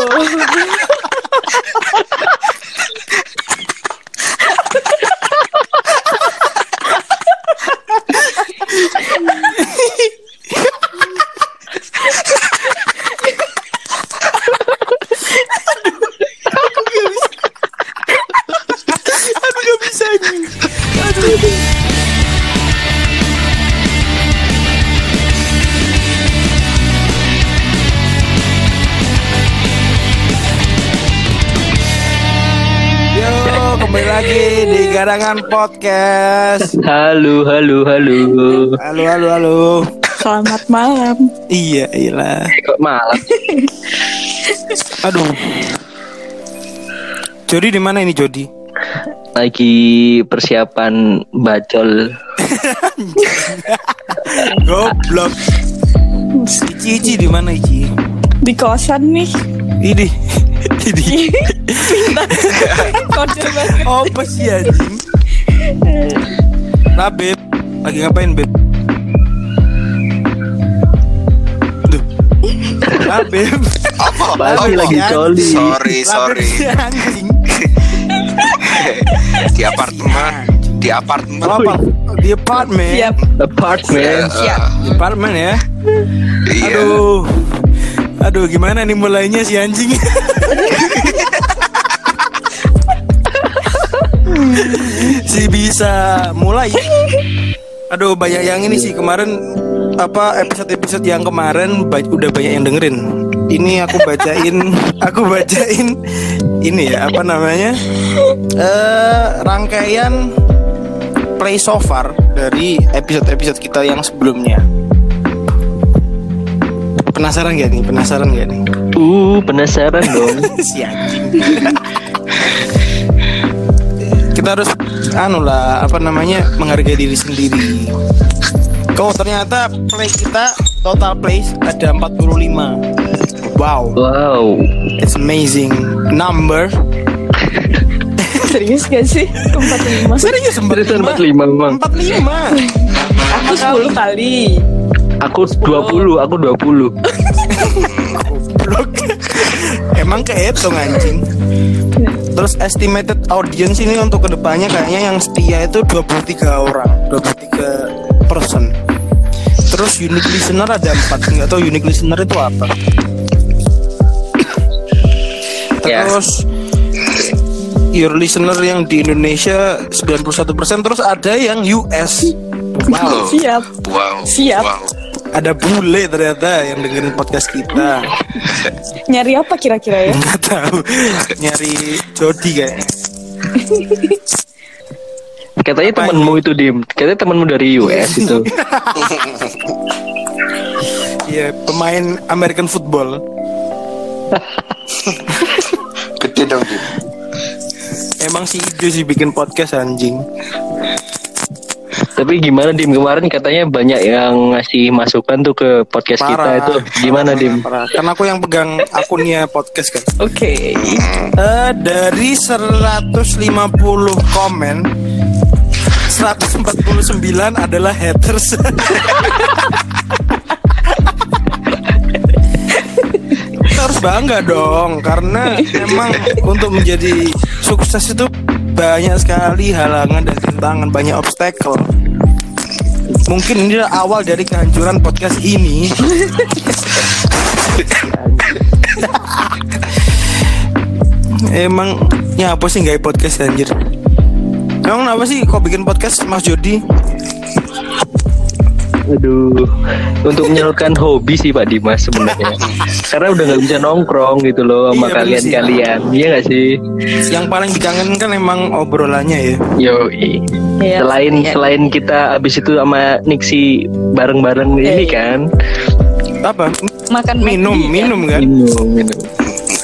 Aduh Garangan Podcast. Halo, halo, halo. Halo, halo, halo. Selamat malam. Iya, iyalah. Kok malam? Aduh. Jody di mana ini Jody? Lagi persiapan bacol. Goblok. Ici, Ici di mana Ici? Di kosan nih. Ini. Ini. Kode banget. Oh, apa sih anjing? Nah, Beb. Lagi ngapain, Beb? Duh. Nah, Beb. Apa? Pasti lagi ya. coli. Sorry, Lah, sorry. Di apartemen, di apartemen. Apa? Di apartemen. Siap. Apartment. Eh, Di apartemen ya. Iya. Aduh. Aduh, gimana nih mulainya si anjing? si bisa mulai. Aduh, banyak yang ini sih kemarin apa episode-episode yang kemarin ba- udah banyak yang dengerin. Ini aku bacain, aku bacain ini ya apa namanya? Eh rangkaian play so far dari episode-episode kita yang sebelumnya. Penasaran gak nih? Penasaran gak nih? Uh, penasaran dong. si anjing. Kita harus anu lah apa namanya menghargai diri sendiri. Kau ternyata play kita total plays ada 45. Wow, Wow. it's amazing number. Serius gak sih? Tempat lima. Serius Seriusan 45? 45 memang. 45. Aku 10 kali. Aku 20, aku 20. Blok. Emang kehitung anjing. Terus estimated audience ini untuk ke depannya kayaknya yang setia itu 23 orang, 23 person. Terus unique listener ada 4 Nggak tahu unique listener itu apa. Terus your listener yang di Indonesia 91% terus ada yang US. Wow, Siap. Wow. Siap. Wow. Ada bule ternyata yang dengerin podcast kita. Nyari apa kira-kira ya? Nggak tahu nyari Jody kayaknya. Katanya Apa temenmu itu dim. Katanya temenmu dari US itu. Iya, pemain American football. Gede dong. Dim. Emang si Ijo sih bikin podcast anjing. Tapi gimana dim kemarin katanya banyak yang ngasih masukan tuh ke podcast kita itu. Gimana dim? Parah. Karena aku yang pegang akunnya podcast kan. Oke. Eh dari 150 komen 149 adalah haters. Kita harus bangga dong karena emang untuk menjadi sukses itu banyak sekali halangan dan tantangan, banyak obstacle. Mungkin ini awal dari kehancuran podcast ini. Emang ya apa sih nggak podcast anjir? Emang apa sih kok bikin podcast Mas Jody? Aduh, untuk menyalurkan hobi sih Pak Dimas sebenarnya. Karena udah nggak bisa nongkrong gitu loh Iya, sama bener kalian-kalian. Iya nggak sih? Yang paling dikangenin kan emang obrolannya ya. Yo, Iya. selain Iya. selain kita abis itu sama Nixi bareng-bareng ini Iya. kan, Apa? Makan Minum, kan? minum kan? minum, minum.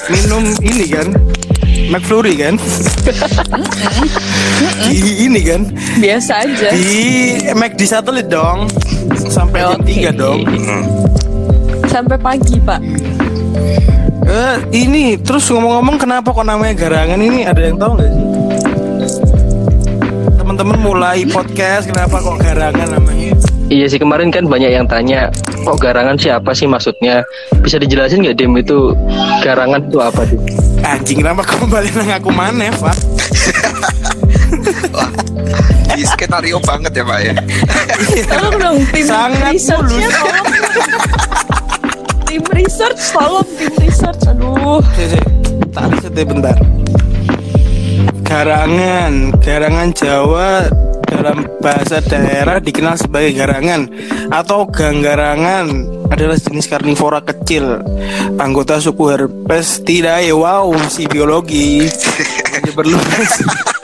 Minum ini kan? McFlurry kan? Di ini kan? Biasa aja. Di McD satelit dong. Sampai jam Oke. 3 dong. Sampai pagi, Pak. Eh, ini terus ngomong-ngomong kenapa kok namanya garangan ini ada yang tahu nggak sih? Teman-teman mulai podcast kenapa kok garangan namanya? Iya sih kemarin kan banyak yang tanya, oh garangan siapa sih maksudnya? Bisa dijelasin nggak Dim itu garangan itu apa Dim? Anjing kenapa kembali nang aku mana, Pak? Di skenario banget ya Pak ya. Tolong dong tim Sangat researchnya tolong. tim research tolong tim research. Aduh. Tak riset ya bentar. Garangan, garangan Jawa dalam bahasa daerah dikenal sebagai garangan atau ganggarangan adalah jenis karnivora kecil anggota suku Herpestidae. Wow, si biologi. Luas.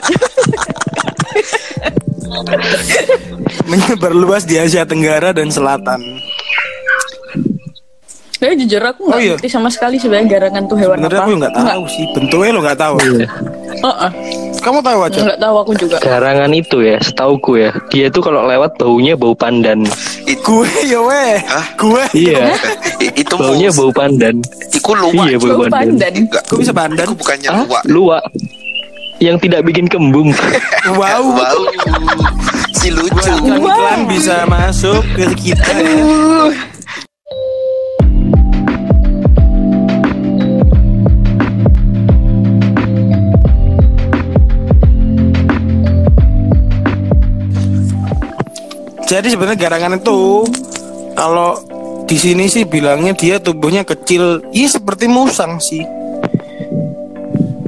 Menyebar luas di Asia Tenggara dan Selatan. Saya jujur aku nggak Oh, iya. ngerti sama sekali sebenarnya garangan tuh hewan Sebenarnya apa. aku nggak tahu sih, bentuknya lo nggak taau Heeh. Kamu tahu aja? Nggak tahu aku juga. Garangan itu ya, setauku ya, dia tuh kalau lewat baunya bau pandan. Gue ya weh, Hah? gue Iya, itu baunya bau pandan. Iku luwak. Iya, bau Bau pandan. pandan. Kok bisa pandan? Iku bukannya luwak. Luwak yang tidak bikin kembung. Wow, Wow. Si lucu. iklan bisa masuk ke kita ya. Jadi sebenarnya garangan itu kalau di sini sih bilangnya dia tubuhnya kecil, iya seperti musang sih.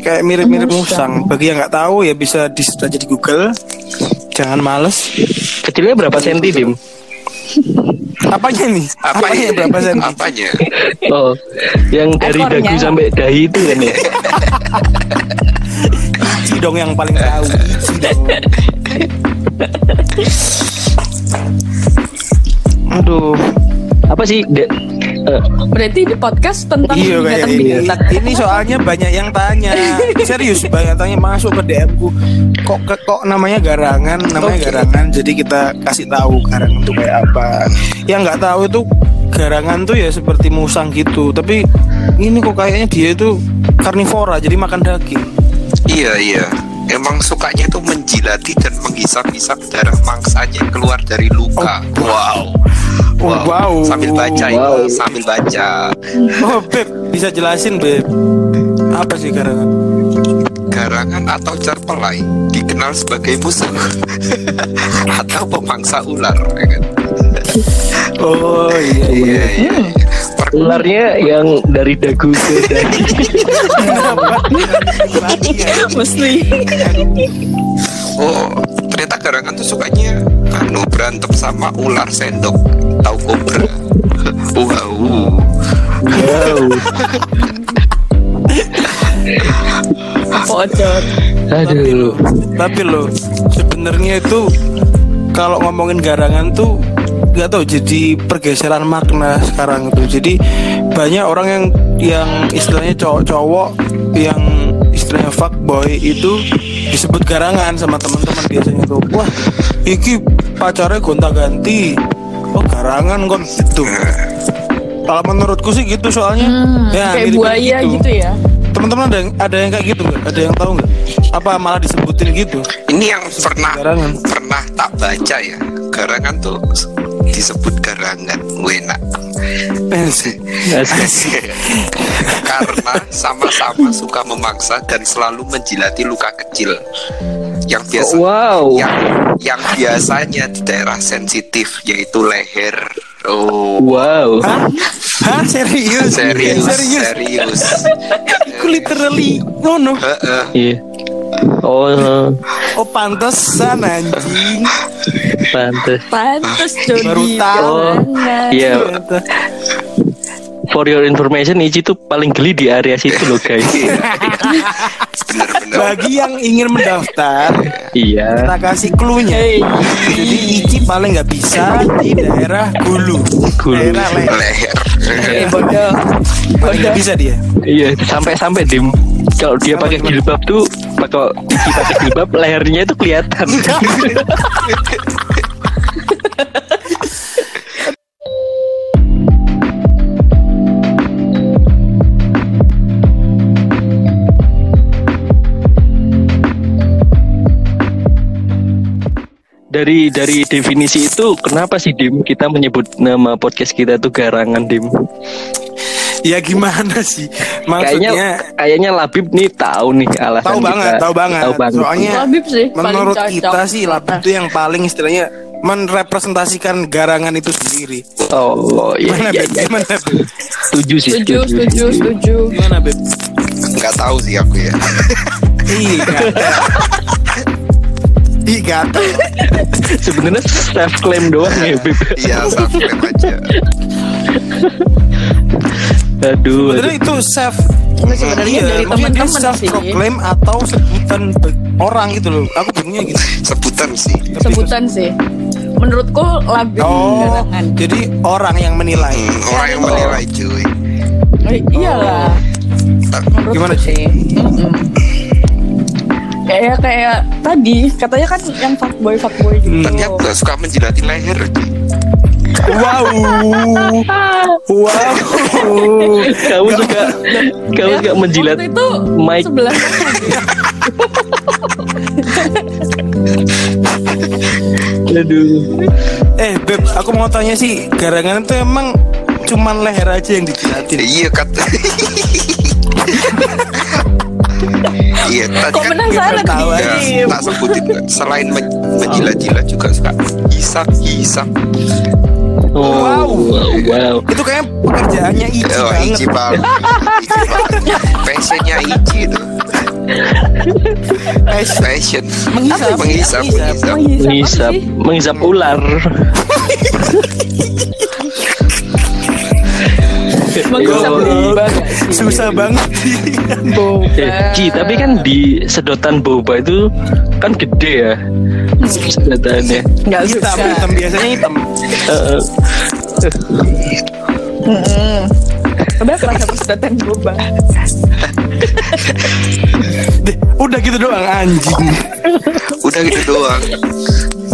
Kayak mirip-mirip musang. Bagi yang nggak tahu ya bisa di aja di Google. Jangan males. Kecilnya berapa senti Dim? Apanya nih? Apa Apanya berapa senti? Apanya? Oh, yang dari Ekornya. dagu sampai dahi itu kan ya? Ici dong yang paling tahu. Aduh, Apa sih? De- eh, Berarti di podcast tentang iya kayak ini. binatang-binatang. Ini soalnya banyak yang tanya. Serius banyak tanya masuk ke DM ku. Kok ke- kok namanya garangan? Namanya Oke. garangan. Jadi kita kasih tahu garangan itu kayak apa. Yang nggak tahu itu garangan tuh ya seperti musang gitu. Tapi ini kok kayaknya dia itu karnivora, jadi makan daging. Iya iya. Emang sukanya itu menjilati dan menghisap-hisap darah mangsanya yang keluar dari luka. Wow. Oh, wow. Sambil baca Wow. ini, sambil baca. Oh, Beb, bisa jelasin, Beb. Apa sih garangan? Garangan atau cerpelai dikenal sebagai musuh atau pemangsa ular. ya kan? Oh iya. Iya iya. Ularnya yang dari dagu ke. Mesti. Oh, ternyata garangan tuh sukanya anu berantem sama ular sendok. Tahu kobra. wow. Wow. Pocot. Tapi lo, Aduh. tapi lo sebenarnya itu kalau ngomongin garangan tuh nggak tahu jadi pergeseran makna sekarang itu. Jadi banyak orang yang yang istilahnya cowok-cowok yang istilahnya fuckboy itu disebut garangan sama teman-teman biasanya tuh. Wah, iki pacarnya gonta-ganti. Oh, garangan kon gitu. Kalau menurutku sih gitu soalnya. Hmm, ya, kayak buaya gitu ya. Teman-teman ada yang ada yang kayak gitu nggak? Ada yang tahu nggak? Apa malah disebutin gitu? Ini yang pernah Garangan. pernah tak baca ya. Garangan tuh disebut garangan. Wena. Karena sama-sama suka memangsa dan selalu menjilati luka kecil yang biasa Wow. yang yang biasanya di daerah sensitif yaitu leher. Oh, Wow. Hah? Hah? Serius? serius, Serius? serius. Aku literally ngono. Heeh. Iya. Oh, Oh pantesan anjing. pantes. Pantes Jody. Baru tahu. Garangan. Iya. For your information, Ichi tuh paling geli di area situ loh guys. Bagi yang ingin mendaftar, iya. kita kasih clue-nya. Hey. Jadi Ici paling nggak bisa di daerah Hulu. Hulu. Daerah leher. leher. Eh bodoh. Paling nggak bisa dia. Iya, sampai-sampai dim kalau dia pakai jilbab tuh pakai Ichi pakai jilbab lehernya itu kelihatan. dari dari definisi itu kenapa sih Dim kita menyebut nama podcast kita tuh garangan Dim? Ya gimana sih? Kayaknya Maksudnya kayaknya Labib nih tahu nih alasan tahu kita. banget, tahu banget. Tahu banget. Soalnya Labib sih menurut cocok. kita sih Labib itu yang paling istilahnya merepresentasikan garangan itu sendiri. Oh iya Gimana, iya, Beb? iya. Gimana, Beb? Setuju sih. Setuju, setuju, setuju. Gimana, Beb? Nggak tahu sih aku ya. Ih, gatel. Sebenarnya self claim doang ya Bib. Iya, subscribe aja. Aduh. Sebenarnya itu self Sebenarnya dari teman-teman self sih. proclaim atau sebutan orang gitu loh. Aku bingungnya gitu. Sebutan sih. Sebutan sih. Menurutku labib Oh, garangan. jadi orang yang menilai. Hmm, orang yang menilai cuy. Eh, iyalah. Menurutku Gimana, sih. Mm-mm. Kayak kayak tadi katanya kan yang fuckboy fuckboy gitu. Ternyata suka menjilatin leher. Wow. Wow. kamu juga kamu Ya, juga menjilat itu mic. sebelah Aduh. Eh, Beb, aku mau tanya sih, garangan itu emang cuman leher aja yang dijilatin. Iya kata. Iya, tadi Kok kan penasaran tahu nih? aja. Ya, tak sebutin kan. Selain men- menjilat-jilat juga suka gisak. Oh, Wow. wow. wow. Itu kayak pekerjaannya Ici Oh, banget. Ici banget. Fashionnya Ici itu. Fashion. Fashion. Menghisap. Menghisap, menghisap. Menghisap, menghisap ular. Boba gak sih? Susah banget. Boba. Eh, Ci, tapi kan di sedotan boba itu kan gede ya sedotannya. Nggak hitam, hitam biasanya hitam. Eh, Mm-mm. Udah kerasa persedotan boba. Udah gitu doang anjing. Udah gitu doang.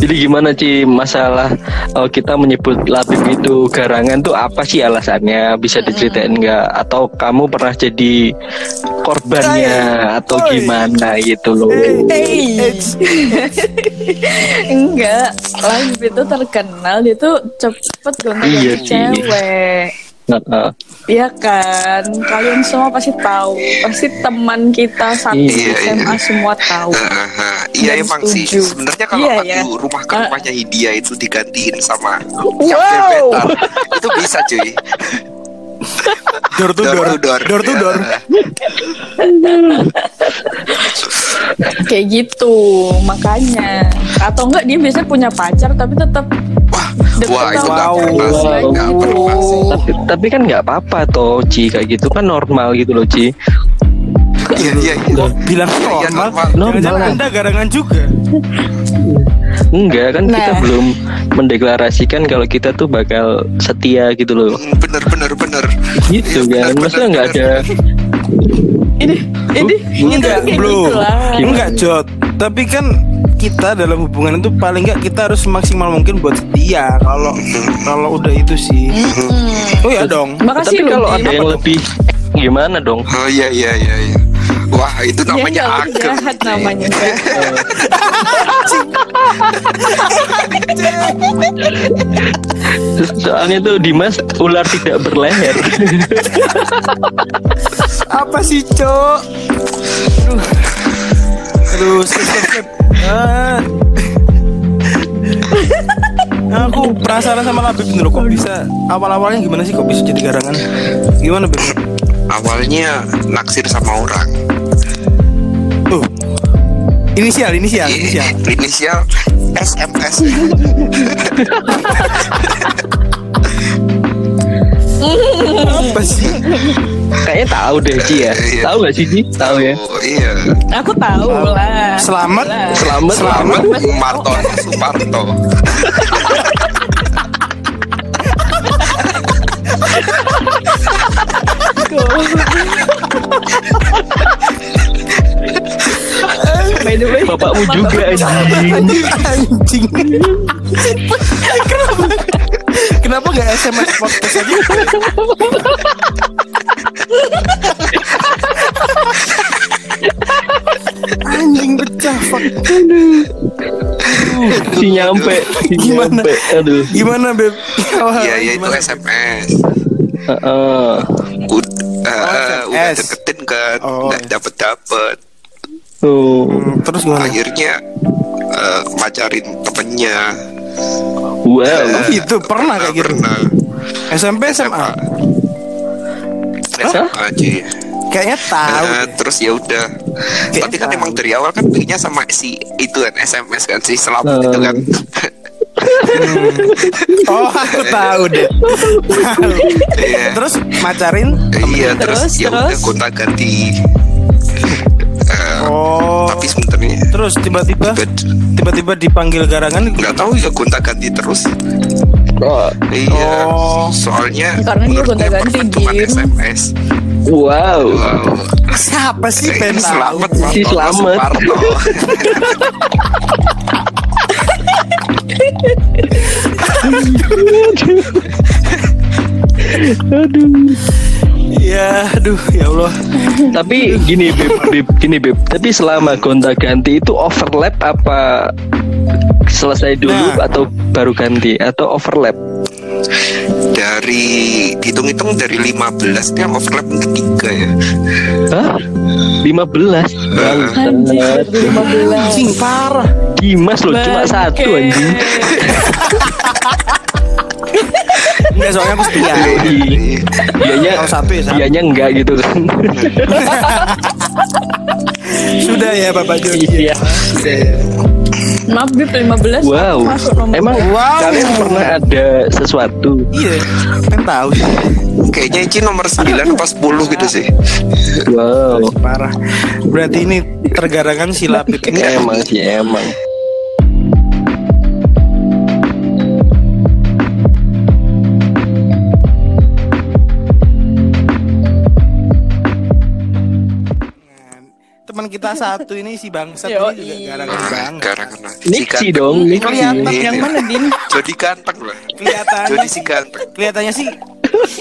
Jadi gimana Ci masalah eh, kita menyebut Labib itu garangan tuh apa sih alasannya? Bisa diceritain nggak? Atau kamu pernah jadi korbannya atau gimana gitu loh? Hey. Enggak, Labib itu terkenal dia tuh cepet gonta Iya, cewek. Iya kan, kalian semua pasti tahu, pasti teman kita satu Iya, SMA semua tahu. Iya emang sih. setuju. Sebenarnya kalau Iya, aku ya. rumah ke rumahnya India itu digantiin sama Wow. gebetan, itu bisa cuy. Door to door. Door to door. Kayak gitu, makanya. Atau enggak dia biasanya punya pacar tapi tetap Wah, itu Wow. pernah sih, Wow. sih. Tapi tapi kan nggak apa-apa toh Ci kayak gitu kan normal gitu loh Ci. Iya iya iya. Bilang Iya, normal. normal. Normal. Anda garangan juga. Enggak kan kita Nah. belum mendeklarasikan kalau kita tuh bakal setia gitu loh. Hmm, Bener bener. Gitu Iya, kan. bener, Maksudnya nggak ada ini ini Enggak, belum. gitu. Gimana? Enggak, Jot. Tapi kan kita dalam hubungan itu paling enggak kita harus maksimal mungkin buat setia. Kalau kalau udah itu sih. Oh ya dong. Makasih Tapi kalau ada yang lebih gimana dong? Oh iya iya iya iya. Wah itu Dia namanya nggak agem. jahat namanya jahat. Soalnya tuh Dimas ular tidak berleher. Apa sih, Cok? Aduh. Aduh, skip, skip, skip. Ah. Aku penasaran sama Labib nih loh, kok bisa awal-awalnya gimana sih kok bisa jadi garangan? Gimana, Beb? Awalnya naksir sama orang. Inisial, inisial, Iya, inisial. Inisial SMS. Apa sih? Kayaknya tahu deh Ci ya. Iya. Tahu nggak sih Ci? Tahu ya. Oh iya. Aku tahu lah. Selamat. Lah. Selamat. Selamat Martono Suparto. By the way, Bapakmu juga anjing. Anjing. Kenapa? Kenapa gak SMS podcast aja? Anjing pecah fuck. Aduh. si nyampe, si Gimana? nyampe. Aduh. Gimana beb? Iya, ya itu? SMS. Heeh. Ud- eh, Oh, udah deketin kan, Oh, nggak iya. dapet dapet. Tuh. Hmm, terus gimana? Akhirnya eh, macarin temennya. Wow. Oh, itu pernah kayak gitu. Pernah. SMP SMA. SMA aja. Kayaknya tahu. Eh, terus ya udah. Tapi kan tahu. emang dari awal kan pilihnya sama si itu kan SMS kan si selamat Eh. itu kan. Oh, aku tahu deh. Iya. Terus macarin? Iya terus, Terus, ya udah gonta ganti. Oh. Tapi sebenarnya Terus tiba-tiba tiba-tiba dipanggil garangan nggak tahu ya gonta ganti terus. Oh, Iya. Oh. Soalnya Karena dia perhitungan Dim. SMS. wow. Wow. siapa sih Eh, tahu? selamat Si. Suparno. Aduh. Ya, aduh, ya Allah. Tapi gini beb, beb, gini beb. Tapi selama gonta ganti itu overlap apa selesai dulu Nah. atau baru ganti atau overlap? dari hitung-hitung dari 15 dia overlap ketiga ya. Hah? 15 Anjir, Bangsat. 15. Anjing parah. Dimas loh cuma satu anjing. Enggak soalnya aku setia. Dianya Kalau satu ya satu. dianya enggak gitu kan. Sudah ya Bapak Jody. Iya. Maaf, Bib 15 Wow. masuk nomor Emang Wow. kalian pernah ada sesuatu? Iya, pengen tahu sih. Kayaknya ini nomor 9 pas 10 gitu sih. Wow. Parah. Berarti ini tergarangan si Lapip ini Emang sih emang. Kita satu ini si bangsat Yoi. ini juga garangan banget. Garangan Nixi dong. Kelihatan yang mana, Din? Jadi ganteng lah. Kelihatannya Jadi si ganteng. kelihatannya sih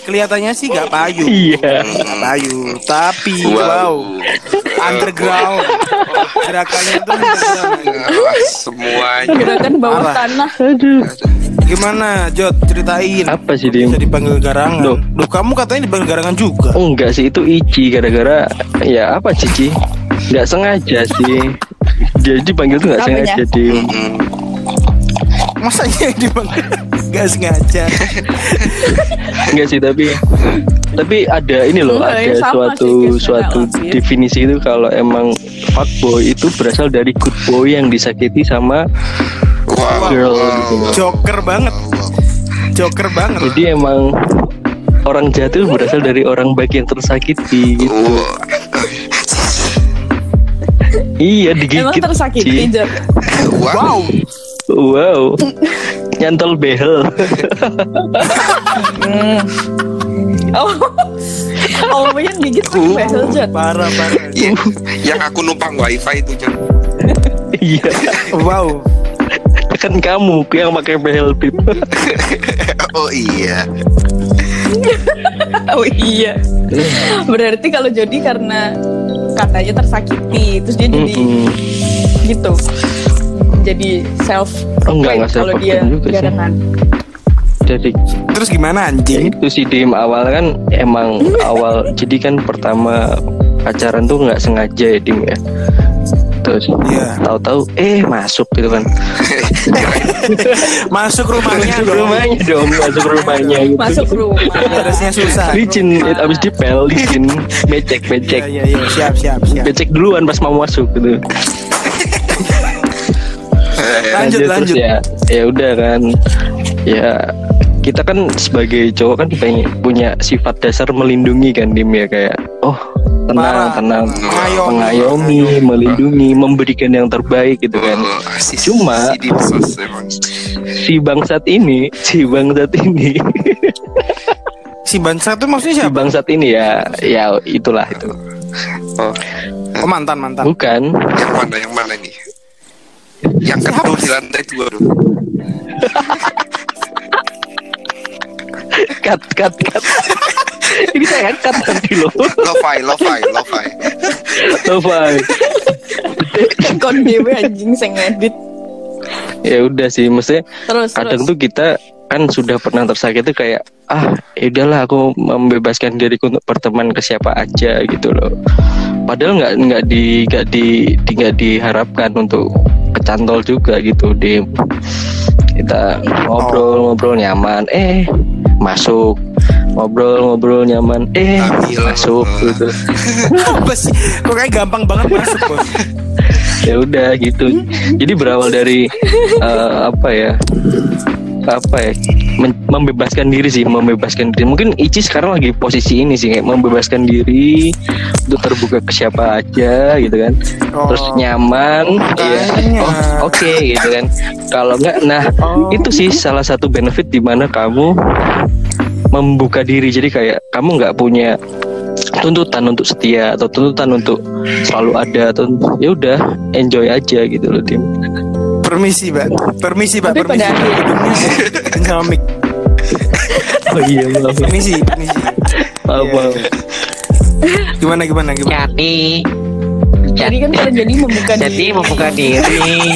kelihatannya sih gak payu. Iya. Gak payu, tapi Wow. wow, underground. Gerakannya itu underground. Semuanya. Gerakan bawah tanah. Aduh. Gimana, Jod? Ceritain. Apa sih Dim? Bisa dipanggil garangan. Loh. Loh, kamu katanya dipanggil garangan juga. Oh enggak sih itu Ici gara-gara ya apa Cici? Enggak sengaja sih. Jadi panggil tuh enggak Apanya? sengaja Dim. Hmm. Masa iya dipanggil gak sengaja? Enggak sih tapi tapi ada ini loh Enggak, ada ya suatu sih, suatu Dim. definisi itu kalau emang fuckboy itu berasal dari good boy yang disakiti sama Wow. girl wow. gitu loh. Joker banget. Joker banget. Jadi emang orang jahat itu berasal dari orang baik yang tersakiti gitu. Iya Emang digigit. tersakiti, Ci. Jod? Wow. Wow. Nyantol behel. Oh, oh yang gigit pakai behel, Jod. Parah, parah. Iya, yang aku numpang wifi itu Jon. Iya. Wow. Kan kamu yang pakai behel pip. Oh iya. Oh iya. Berarti kalau Jody karena katanya tersakiti, terus dia jadi Mm-mm. gitu. Jadi self Oh, enggak, enggak kalau dia self-proclaim juga sih. garangan. Jadi Terus gimana anjing? itu sih dim awal kan emang awal jadi kan pertama pacaran tuh nggak sengaja ya dim ya. Terus Iya. tahu-tahu eh masuk gitu kan. Masuk rumahnya Masuk dong. rumahnya dong, masuk rumahnya gitu. Masuk rumah. Beresnya susah. Licin, it abis dipel, licin, becek, Iya, becek, iya, iya. Siap, siap, siap. becek duluan pas mau masuk gitu. Lanjut, terus lanjut. ya ya udah kan ya kita kan sebagai cowok kan pengen punya sifat dasar melindungi kan dim ya kayak oh tenang tenang Mengayomi. mengayomi melindungi memberikan yang terbaik gitu kan Oh, si, Cuma- si si bangsat ini si bangsat ini Si bangsat itu maksudnya si siapa? bangsat ini ya ya itulah itu Oh, Oh, mantan, mantan. bukan yang mana yang mana nih? Yang kedua di lantai dua. cut cut cut ini saya cut nanti loh Lo-fi, lo-fi, lo-fi. Lo-fi. Kon dewe anjing sing ngedit. ya udah sih maksudnya Terus kadang terus. tuh kita kan sudah pernah tersakiti kayak ah ya udahlah aku membebaskan diriku untuk berteman ke siapa aja gitu loh padahal nggak nggak di nggak di di- nggak diharapkan untuk kecantol juga gitu di kita ngobrol ngobrol nyaman. Eh masuk. Ngobrol ngobrol nyaman. Eh Ambil. masuk. gitu. Apa sih? Kok kayak gampang banget masuk bos? ya udah gitu. Jadi berawal dari eh, apa ya apa ya membebaskan diri sih membebaskan diri mungkin Ici sekarang lagi posisi ini sih kayak membebaskan diri untuk terbuka ke siapa aja gitu kan terus Oh. nyaman ya Makanya. oh, oke gitu kan kalau enggak nah Oh. itu sih salah satu benefit di mana kamu membuka diri jadi kayak kamu nggak punya tuntutan untuk setia atau tuntutan untuk selalu ada atau ya udah enjoy aja gitu loh tim Permisi, Pak. Permisi, Pak. Tapi Permisi. pada Hidungnya sama mic. oh iya maaf Permisi, permisi. maaf, Iya. maaf. Gimana gimana gimana? Jadi Jadi kan kalau jadi membuka jadi diri. membuka diri.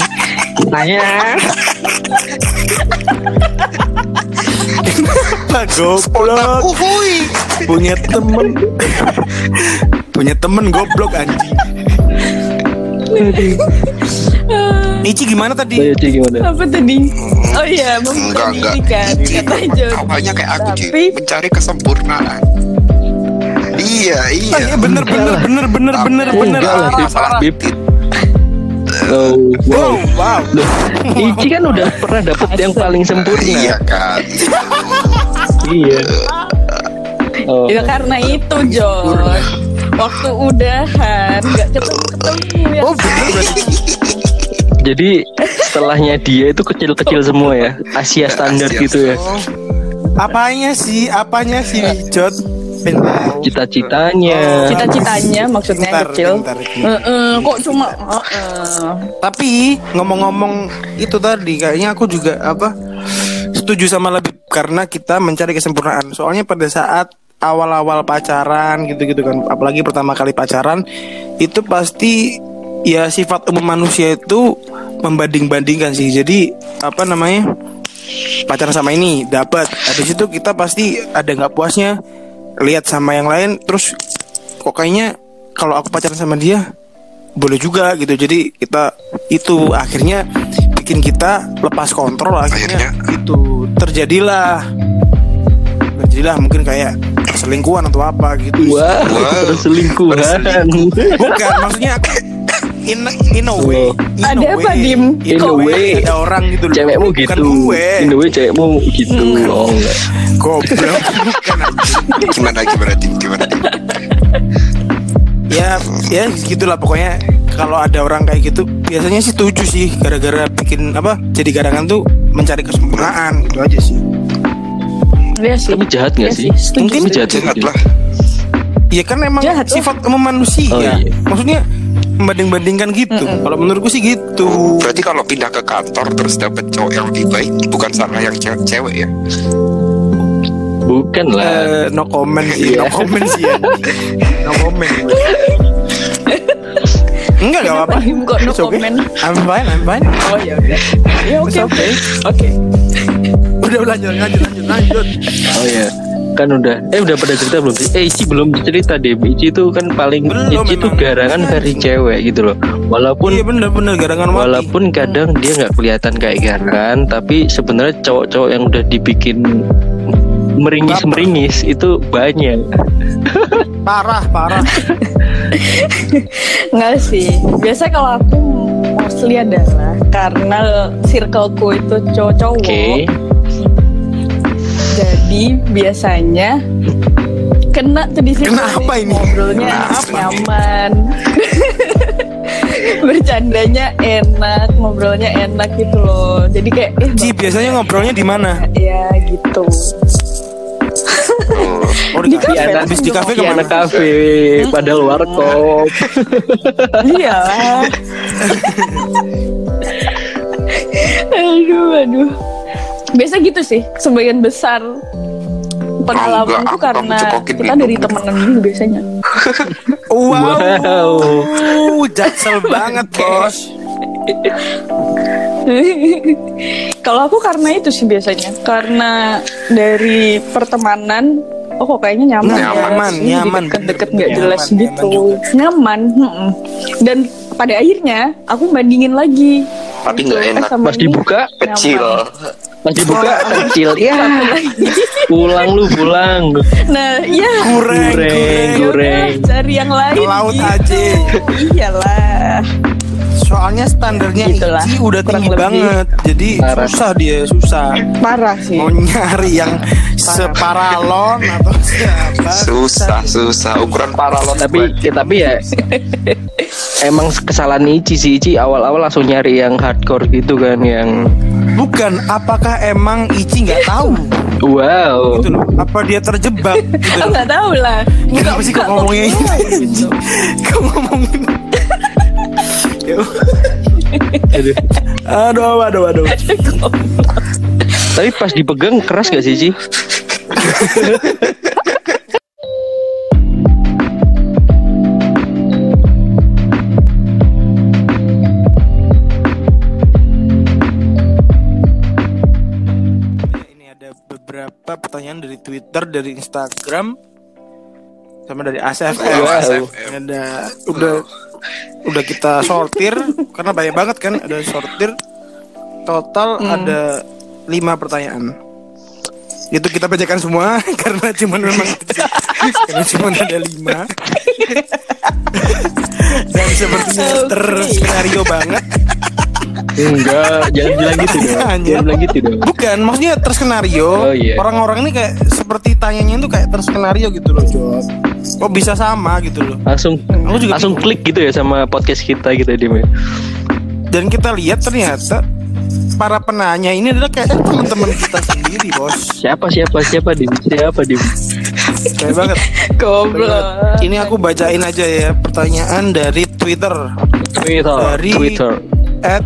Pak goblok. Punya temen. Punya temen goblok anjing. Ici gimana Oh, tadi? iya, Ci, gimana Apa tadi? Oh iya, membuka Enggak enggak. diri kan. Kata kayak aku Ci, Tapi mencari kesempurnaan. Iya Oh, iya. iya bener bener bener bener bener bener. Enggak lah, Tit. Masalah Bib. tit. oh wow Wow, wow. Loh, Ici kan udah pernah dapet yang paling sempurna Iya kan. iya oh, Ya karena itu John Waktu udahan nggak ketemu-ketemu ya Oh, bener berarti. Jadi setelahnya dia itu kecil-kecil semua ya Asia standar Asia. gitu ya Oh. Apanya sih? Apanya sih, Jod? Pengen tahu. cita-citanya Cita-citanya maksudnya Bentar, kecil bentar, bentar. Heeh, Kok cuma heeh. Tapi ngomong-ngomong itu tadi kayaknya aku juga apa setuju sama lebih karena kita mencari kesempurnaan. Soalnya pada saat awal-awal pacaran gitu-gitu kan, apalagi pertama kali pacaran itu pasti ya sifat umum manusia itu membanding-bandingkan sih. Jadi apa namanya? pacaran sama ini dapat habis itu kita pasti ada nggak puasnya lihat sama yang lain terus kok kayaknya kalau aku pacaran sama dia boleh juga gitu jadi kita itu akhirnya bikin kita lepas kontrol akhirnya, Akhirnya. itu terjadilah terjadilah mungkin kayak selingkuhan atau apa gitu wah Wow. perselingkuhan bukan maksudnya aku in in a way in a Ada apa, way, Dim? In a way. ada orang gitu loh cewekmu bukan gitu gue in the way cewekmu gitu oh enggak goblok. Gimana gimana Dim? Gimana Dim? ya ya gitulah pokoknya kalau ada orang kayak gitu biasanya sih setuju sih gara-gara bikin apa jadi garangan tuh mencari kesempurnaan gitu aja sih Iya sih tapi jahat nggak Iya sih setuju, Mungkin setuju. jahat Jangan lah. ya kan emang Jahat, oh. sifat umum manusia Oh, iya. maksudnya membanding-bandingkan gitu. Kalau menurutku sih gitu. Berarti kalau pindah ke kantor terus dapet cowok yang lebih baik bukan salah yang ce- cewek ya? bukan lah. Eh, no comment. Sih no Iya. comment sih ya. no comment. Enggak enggak apa-apa. Kok no okay. comment? I'm fine I'm fine. Oh ya udah Ya oke. Oke. Udah lanjut lanjut lanjut lanjut. Oh ya kan udah eh udah pada cerita belum sih? Eh Ici belum cerita deh Ici itu kan paling Belum, Ici itu garangan versi cewek gitu loh. Walaupun iya bener-bener garangan mati. Walaupun kadang dia nggak kelihatan kayak garangan, tapi sebenarnya cowok-cowok yang udah dibikin meringis-meringis itu banyak. parah parah. Enggak sih. Biasanya kalau aku Mostly adalah Karena circleku itu cowok-cowok. Oke. Jadi biasanya kena tuh di situ. Kenapa ini? ngobrolnya Kenapa? nyaman. Bercandanya enak ngobrolnya enak gitu loh. Jadi kayak eh Ci biasanya ngobrolnya di mana? Ya gitu. Oh di Di kafe. kafe, habis di kafe Di ke mana? anak kafe, padahal warkop. iyalah aduh aduh. Biasa gitu sih sebagian besar pengalamanku enggak, aku karena kita dari temenan dulu biasanya wow, Wow. jaksel banget bos Kalau aku karena itu sih biasanya. Karena dari pertemanan Oh kok kayaknya nyaman, ya. Nyaman, Ini nyaman, deket-deket nggak nyaman, jelas nyaman gitu juga. nyaman mm-mm. dan pada akhirnya aku bandingin lagi Tapi Gitu. nggak Eh, enak. sama Pas dibuka, Kecil. Pas dibuka kecil. Ya, pulang lu pulang. nah Kurang, Goreng, kurang. goreng. Yaudah, cari yang lain Ke laut gitu. aja. iyalah Soalnya standarnya Itulah, Ici udah kurang tinggi lebih. banget. Jadi Parah. susah dia, susah. parah sih Mau nyari yang separalon atau siapa? Susah, susah. Ukuran paralon Tapi ya, tapi ya emang kesalahan Ici sih Ici awal-awal langsung nyari yang hardcore gitu kan yang Bukan, apakah emang Ici nggak tahu? wow. Gitu loh. Apa dia terjebak? Gitu aku loh. nggak tahu lah Kenapa sih kok ngomongnya ini? gitu. Kok ngomongin? Aduh. aduh, aduh, aduh. Tapi pas dipegang keras gak sih Ci? pertanyaan dari Twitter, dari Instagram, sama dari ASFM. Wow. ASFM. Ada udah udah kita sortir karena banyak banget kan ada sortir. Total ada lima pertanyaan. Itu kita bacakan semua karena cuma memang karena cuma ada lima. Dan sepertinya Oke. terskenario banget. Enggak, jangan bilang gitu dong. Jangan bilang gitu dong. Bukan, maksudnya terskenario. Oh, iya. Orang-orang ini kayak seperti tanyanya itu kayak terskenario gitu loh, Jod. Kok bisa sama gitu loh. Langsung Aku juga langsung bingung. klik gitu ya sama podcast kita gitu ya Dim. ya. Dan kita lihat ternyata para penanya ini adalah kayak teman-teman kita sendiri, Bos. Siapa siapa siapa Dim? Siapa Dim? Kayak banget. goblok Ini aku bacain aja ya pertanyaan dari Twitter Twitter. Dari Twitter. at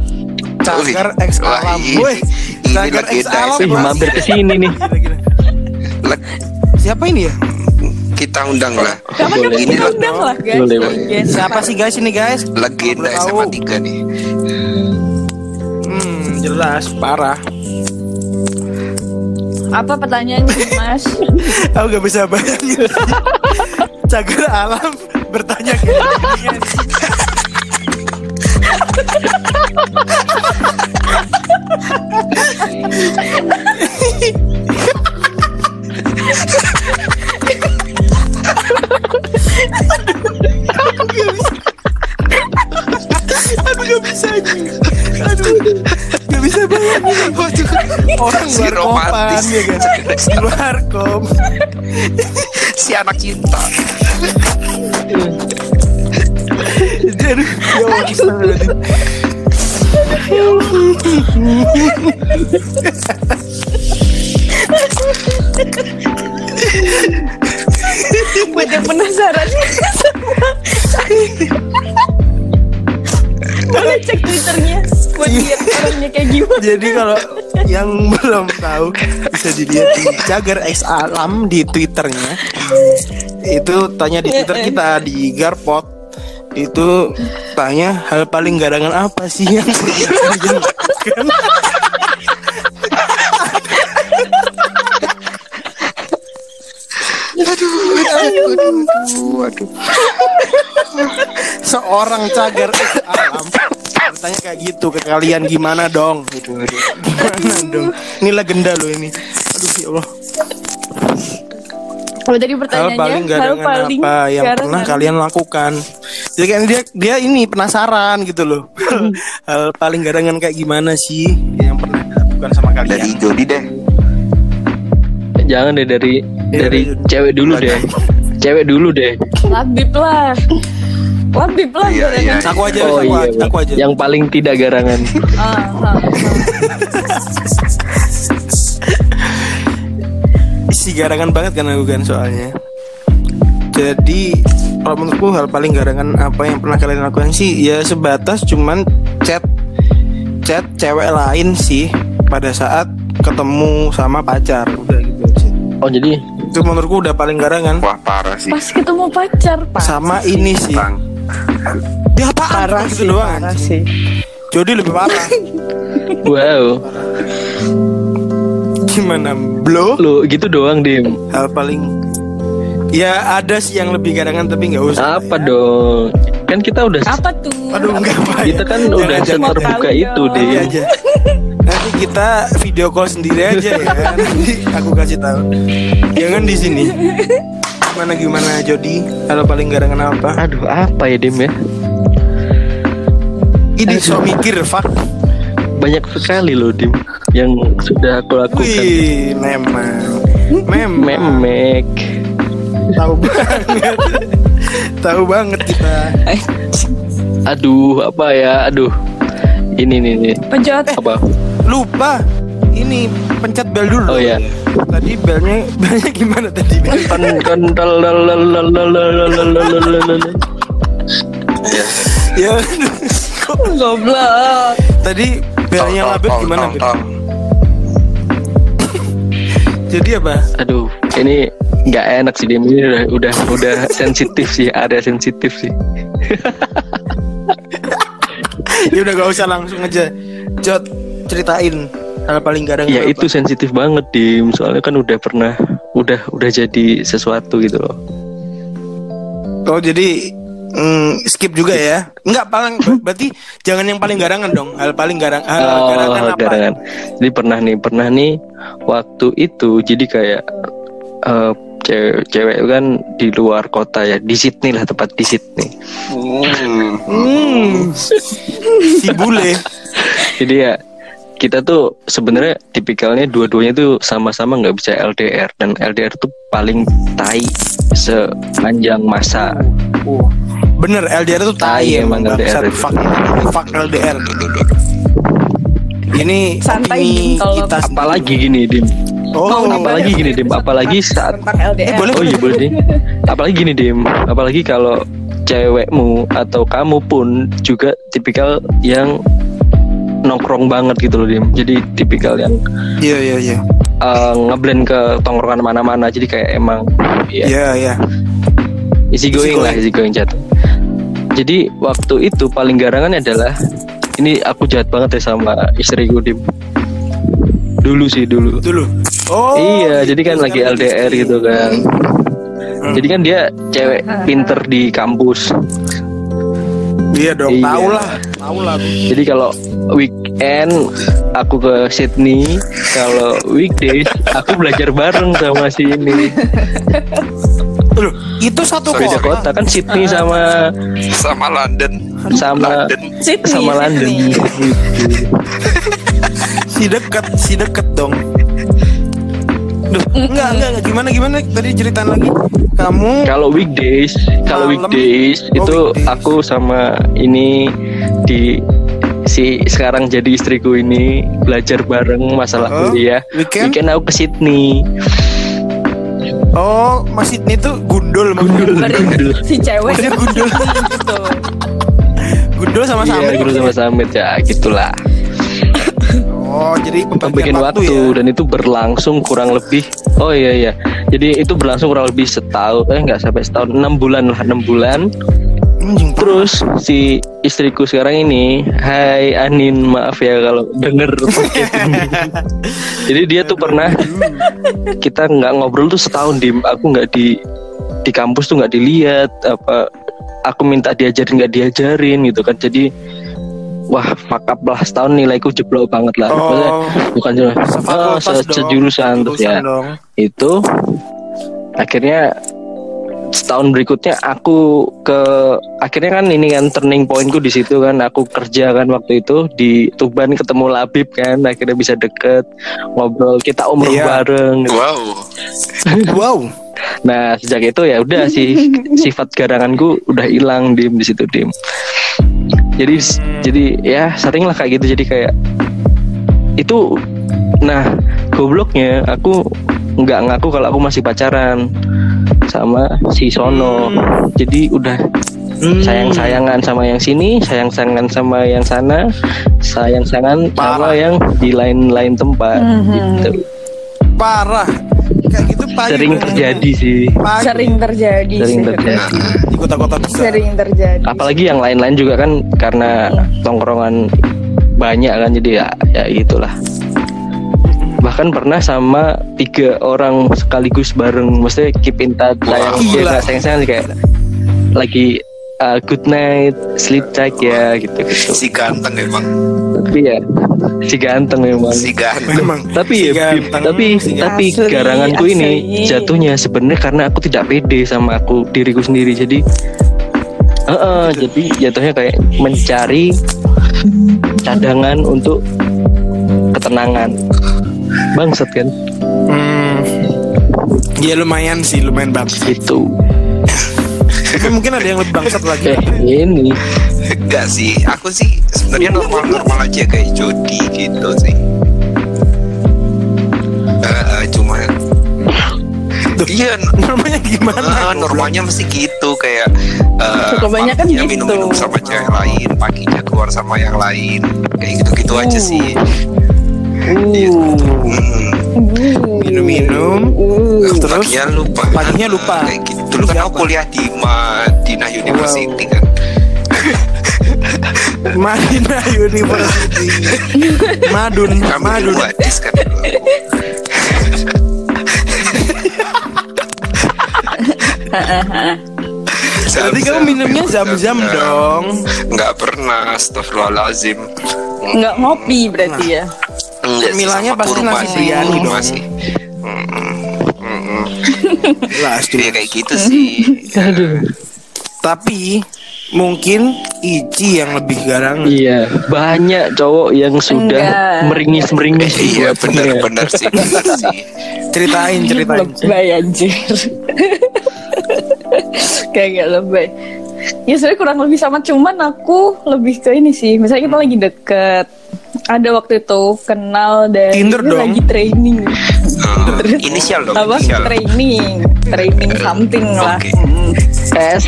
Cagar Wih, X Alam. ini- Woi, ini Cagar X legenda Alam. Mampir ke sini nih. Siapa ini ya? kita undang lah. kapan Ini kita undang lah guys. Yes. Siapa sih guys ini guys? legenda SMA tahu. 3 nih. Hmm, jelas parah. apa pertanyaannya mas Aku gak bisa bayangin Cagar alam bertanya kayak Aduh gak bisa. Aduh Gak bisa bayangin Orang Si luar romantis. ya kan Di luar kom Si anak cinta. Aduh Ya Allah. Buat yang penasaran boleh cek twitternya buat lihat orangnya kayak gimana Jadi kalau yang belum tahu bisa dilihat di Jagar X Alam di twitternya. Itu tanya di twitter kita di Garpot. Itu tanya hal paling garangan apa sih yang pernah kalian lakukan? Waduh. Seorang Cagar X Alam bertanya kayak gitu ke kalian gimana dong gitu. Gimana dong? Ini legenda loh ini. Aduh ya Allah. kalau tadi hal pertanyaannya paling hal garangan paling apa yang pernah kalian lakukan jadi kan dia dia ini penasaran gitu loh hal paling garangan kayak gimana sih yang pernah dilakukan sama Dari kalian Jody deh. Jangan deh dari Iya, dari iya. cewek dulu deh. Cewek dulu deh. labib lah labib lah Iya, garangan. iya. aku aja Oh aku, iya. aja, aku aja Yang paling tidak garangan. Ah, ah, ah. isi garangan banget kan aku kan soalnya jadi kalau menurutku hal paling garangan apa yang pernah kalian lakukan sih ya sebatas cuman chat chat cewek lain sih pada saat ketemu sama pacar udah gitu aja Oh jadi itu menurutku udah paling garangan Wah parah sih. pas ketemu pacar pak sama ini sih Bang. dia apaan parah gitu sih doang parah sih Jody lebih parah. Wow, Gimana? Blow? lu gitu doang dim. Hal paling Ya ada sih yang lebih garangan tapi nggak usah. Apa ya. dong? Kan kita udah Apa tuh? Aduh enggak apa kita kan udah Jangan, jangan. terbuka itu dong. Nanti dim. aja. Nanti kita video call sendiri aja ya. Nanti aku kasih tahu. Jangan di sini. Gimana gimana Jody? Hal paling garangan apa? Aduh apa ya dim ya? Ini sok mikir, fuck. Banyak sekali loh dim yang sudah aku lakukan. Wih, memang. Memang. Memek. Tahu banget. Tahu banget kita. Aduh apa ya? Aduh. Ini nih nih. Pencet. Apa? Lupa. Ini pencet bel dulu. Oh, iya. Tadi belnya belnya gimana tadi? Kan kan dal dal dal dal dal dal dal dal dal dal dal. ya. Goblok. Tadi belnya labet gimana? tong, tong. Jadi apa? Aduh, ini nggak enak sih dim. Ini udah udah udah sensitif sih, ada sensitif sih. ya udah gak usah langsung aja. Jot ceritain hal paling garang. Ya apa? itu sensitif banget dim. Soalnya kan udah pernah, udah udah jadi sesuatu gitu loh. Oh jadi mm, skip juga ya? Enggak paling berarti jangan yang paling garangan dong. Hal paling garang hal Oh, garangan apa? garangan. Jadi pernah nih, pernah nih waktu itu jadi kayak eh, cewek, cewek kan di luar kota ya, di Sydney lah tepat di Sydney. Hmm. Hmm. si bule. Jadi ya kita tuh sebenarnya tipikalnya dua-duanya tuh sama-sama nggak bisa LDR dan LDR tuh paling tai sepanjang masa. Bener LDR tuh Tai tai emang LDR. Fuck, fuck LDR. Ini Santai, kalau- kita. Apalagi gini dim, Oh, apalagi gini dim, apalagi saat tentang LDR. Eh, boleh. Oh iya boleh dim. Apalagi gini dim, apalagi kalau cewekmu atau kamu pun juga tipikal yang nongkrong banget gitu loh dim. Jadi tipikal yang Iya iya iya. eh, ngeblend ke tongkrongan mana-mana. Jadi kayak emang ya Iya iya. Easy going lah, easy going jatuh. Jadi waktu itu paling garangan adalah ini aku jahat banget ya sama istriku dim. Dulu sih dulu. Dulu. Oh. iya, jadi kan lagi LDR istri. gitu kan. Hmm. Jadi kan dia cewek pinter di kampus. Iya dong, Iya. tahu lah, tahu lah. Jadi kalau weekend aku ke Sydney, kalau weekdays aku belajar bareng sama si ini. Loh, itu satu Beda kota kan Sydney sama Sama London. sama London. Sydney, sama London. Si deket, si deket dong. Duh, enggak, enggak, enggak. Gimana, gimana? Tadi ceritain lagi. Kamu Kalau weekdays, kalau weekdays Oh, itu weekdays. aku sama ini di si sekarang jadi istriku ini belajar bareng masalah Oh, kuliah. weekend? Weekend aku ke Sydney. Oh, Mas Sidney tuh gundul, gundul, Berarti si cewek Maksudnya gundul. gitu. gundul sama Iya, Samir. dulu sama Samit ya, gitulah. Oh, jadi pembagian waktu, waktu, ya. dan itu berlangsung kurang lebih oh iya iya jadi itu berlangsung kurang lebih setahun eh nggak sampai setahun enam bulan lah enam bulan Anjing, terus si istriku sekarang ini Hai Anin maaf ya kalau denger podcast ini. Jadi dia tuh pernah kita nggak ngobrol tuh setahun dim. Aku nggak di di kampus tuh nggak dilihat apa aku minta diajarin nggak diajarin gitu kan. Jadi wah up lah setahun nilaiku jeblok banget lah. Maksudnya, Oh, bukan cuma sefakultas se- sejurusan terus ya. dong. itu akhirnya setahun berikutnya aku ke akhirnya kan ini kan turning pointku di situ kan aku kerja kan waktu itu di Tuban ketemu Labib kan akhirnya bisa deket ngobrol kita umroh Iya. bareng Wow. Wow. nah sejak itu ya udah sih sifat garanganku udah hilang dim di situ dim jadi jadi ya sering lah kayak gitu jadi kayak itu nah gobloknya aku nggak ngaku kalau aku masih pacaran sama si Sono jadi udah Hmm. sayang sayangan sama yang sini sayang sayangan sama yang sana sayang sayangan sama yang di lain-lain tempat Mhm. gitu Parah. Kayak gitu pahit sering terjadi sih Pahit. Sering terjadi sering sih. terjadi di kota-kota besar. Sering terjadi. apalagi yang lain-lain juga kan karena tongkrongan banyak kan jadi ya ya itulah bahkan pernah sama tiga orang sekaligus bareng maksudnya keep in touch sayang gila. ya nggak sayang sayang kayak lagi uh, good night sleep tight ya gitu gitu Si ganteng emang, tapi ya si ganteng memang si ganteng. Memang tapi si ya ganteng, tapi si ganteng. tapi Asli, garanganku ini asli. jatuhnya sebenarnya karena aku tidak pede sama aku diriku sendiri jadi eh, eh, jadi jatuhnya kayak mencari cadangan untuk ketenangan bangsat kan Hmm. Ya lumayan sih, lumayan bangsat. gitu Tapi mungkin ada yang lebih bangsat lagi. eh ini Enggak sih, aku sih sebenarnya normal-normal aja kayak Jody gitu sih. Eh, eh, cuma Iya, Namanya gimana? Ah, normalnya mesti gitu kayak eh, Kebanyakan gitu. minum-minum sama cewek lain, paginya keluar sama yang lain, kayak gitu-gitu aja sih. uh, Hmm. Minum-minum. Uh. Terus paginya lupa. paginya lupa. Kayak gitu. Dulu kan aku kuliah di Madinah University kan. Madinah University. Madun, Kamu Madun. kan Berarti kamu minumnya zam-zam dong. Enggak pernah, astagfirullahalazim. Nggak ngopi berarti ya. Enggak sama pasti kurma nasi sih, biryani dong. sih. Mm-mm. Mm-mm. Jelas tuh. Ya kayak gitu sih. Tapi mungkin Ici yang lebih garang. iya banyak cowok yang sudah Enggak. meringis meringis Iya benar-benar sih, benar sih. Ceritain, ceritain. Lebay anjir. Kayak gak lebay. Ya sebenarnya kurang lebih sama cuman aku lebih ke ini sih. Misalnya kita lagi deket. Ada waktu itu kenal dari Tinder ini dong. lagi training. Eh, inisial dong, Apa? inisial. Training, training something lah. Oke. Mm. S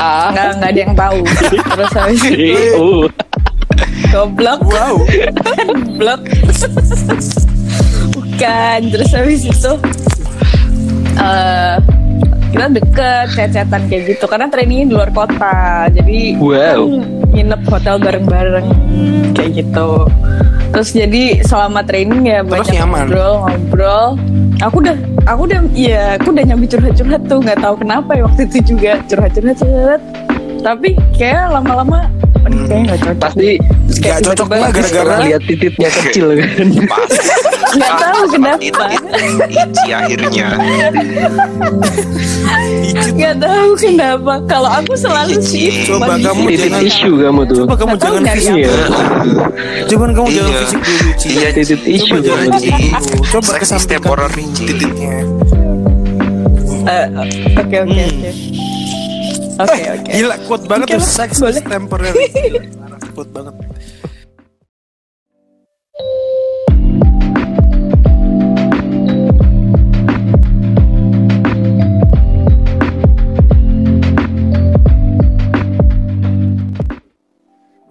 A Nggak nggak ada yang tahu. Terus habis itu goblok. Wow. Goblok. Bukan. Terus habis itu eh kita deket chat-chatan kayak gitu. Karena trainingnya di luar kota. Jadi Wow. kan nginep hotel bareng-bareng. Kayak gitu. Terus jadi selama training ya Terus banyak nyaman? ngobrol ngobrol. Aku udah aku udah ya aku udah nyambi curhat-curhat tuh. Nggak tahu kenapa ya waktu itu juga curhat-curhat curhat tapi kayak lama-lama kayaknya nggak cocok. Pasti Nggak cocok lah gara-gara lihat titiknya kecil kan. Nggak tahu kenapa. Ici akhirnya. Nggak tahu kenapa kalau aku selalu sih Coba kamu titik jangan- isu kamu tuh Coba kamu tahu jangan fisik. iya Coba kamu jangan Iya. fisik dulu, Ci. Iya, titik isu Coba. Coba kesampingkan temporary, Ci. titiknya. Eh, oke oke Hmm. oke oke Eh, oke Gila, quote banget tuh sex is temporary. Quote banget.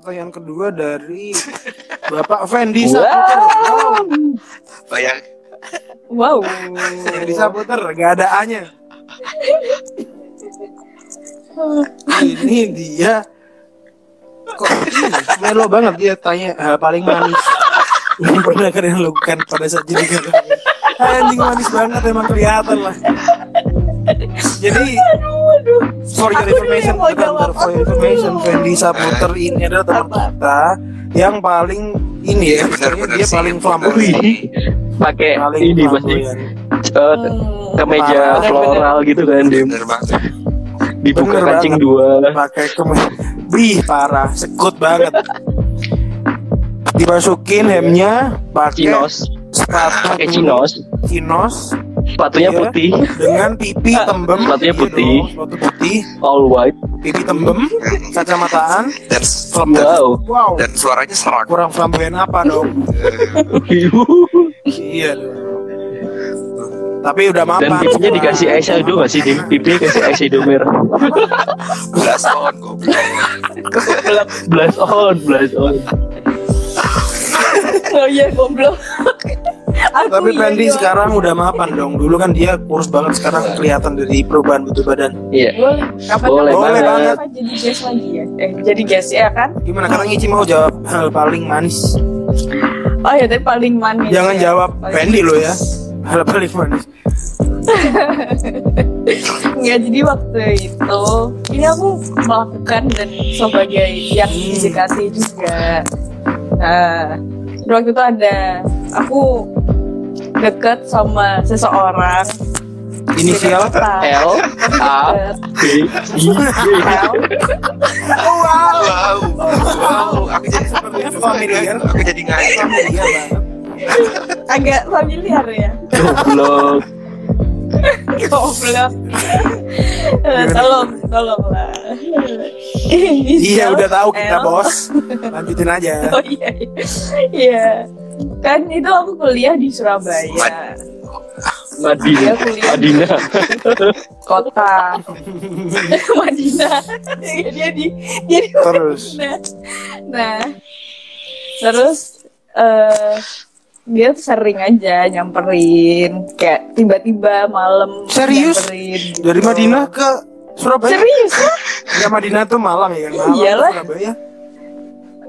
Pertanyaan kedua dari Bapak Fendi Saputer. Wow. Bayang. wow Fendi Saputer, gak ada A-nya. Ini dia kok ini, melo banget dia tanya hal paling manis yang pernah kalian lakukan pada saat jadi kalian. Anjing manis banget emang kelihatan lah. Jadi for your information, mau bentar, for your information, Fendi Saputer ini adalah teman kita yang paling ini ya, Iya, benar-benar istilahnya dia sih. paling flamboyan. pakai Paling ini pasti. eh, kemeja floral gitu kan Dim. Bener dibuka Bener kancing banget. dua. Pakai kemen Wih parah. Sekut banget. Dimasukin hemnya pakai chinos. sepatu pakai chinos. Chinos sepatunya Iya. putih. dengan pipi tembem Sepatunya Iya putih. sepatu putih. All white. Pipi tembem kacamataan. Dan flamboyan wow wow. dan suaranya serak. kurang flamboyan apa dong? Iya. Tapi udah maaf dan pipinya dikasih eyeshadow gak sih Dim? pipinya kasih eyeshadow merah Belas tahun goblok. blast on blast on. Oh iya goblok Tapi iya, Fendi iya. sekarang udah mapan dong. Dulu kan dia kurus banget sekarang kelihatan dari perubahan bentuk badan. Iya. boleh kapan Boleh Boleh banget. Apa jadi guest lagi ya eh jadi guest ya kan Gimana katanya Ici mau jawab hal paling manis? oh ya tapi paling manis Jangan ya. jawab Fendi lo ya. Hal paling manis. Ya jadi waktu itu ini aku melakukan dan sebagai yang didekati juga. Nah, waktu itu ada aku deket sama seseorang. Inisial. L A. B I wow. Wow, wow, aku jadi familiar. aku jadi banget. agak familiar ya. Goblok. Goblok. Tolong, tolong lah. Iya udah tahu kita bos. Lanjutin aja. Oh iya, iya. Kan itu aku kuliah di Surabaya, Madinah. Madinah. kota Madinah. dia di dia di Terus. Madinah. Nah, terus eh dia sering aja nyamperin kayak tiba-tiba malam Serius? nyamperin gitu. Dari Madinah ke Surabaya. serius Ya Madinah tuh Malang ya kan. Malang Iyalah. Surabaya.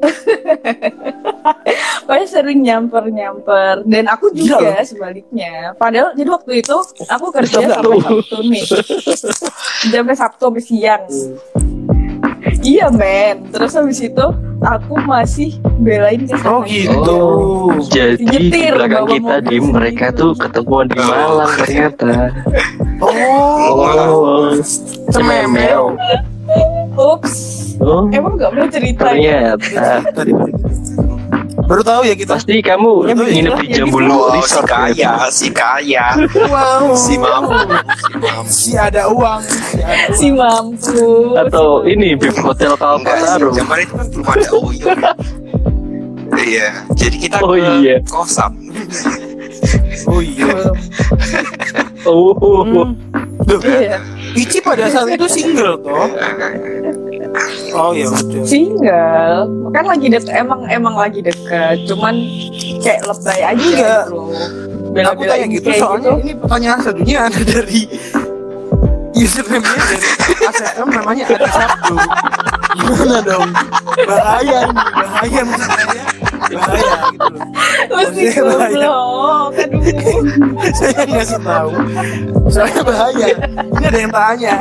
Pokoknya sering nyamper-nyamper. Dan aku juga sebaliknya. Padahal jadi waktu itu Aku kerja sampai Sabtu nih. Sampai Sabtu sampai siang. Iya men. Terus habis itu Aku masih belain ke sana Oh gitu. Oh, jadi di Nyetir, belakang kita di mereka tuh ketemuan di Malang ternyata. Oh. Oh, Cememel. Ups oh Emang gak pernah cerita ya? ternyata. Tadi baru tahu ya kita. Pasti kamu Ya, nginep di ya, Jambulu Oh, si kaya, ya. si kaya, Wow. si mampu, si mampu. Si ada uang. Si ada uang. Si mampu Atau ini Bib Hotel Kalpataru. sih, zaman itu kan belum ada Uyun. Iya, jadi kita Oh, ke iya. Kosam. Oh iya. Oh, Hmm. Duh, Iya Ici pada saat itu single toh. Oh ya udah. Single Kan lagi deket Emang emang lagi deket Cuman Kayak lebay aja Enggak. gitu loh Aku tanya gitu soalnya ini pertanyaan selanjutnya ada dari username-nya dari ACM namanya Adi Sabdu. Gimana dong? Bahaya ini, bahaya maksud saya. Bahaya gitu loh. Mesti goblok Aduh Saya ngasih tahu. Soalnya bahaya. Ini ada yang tanya.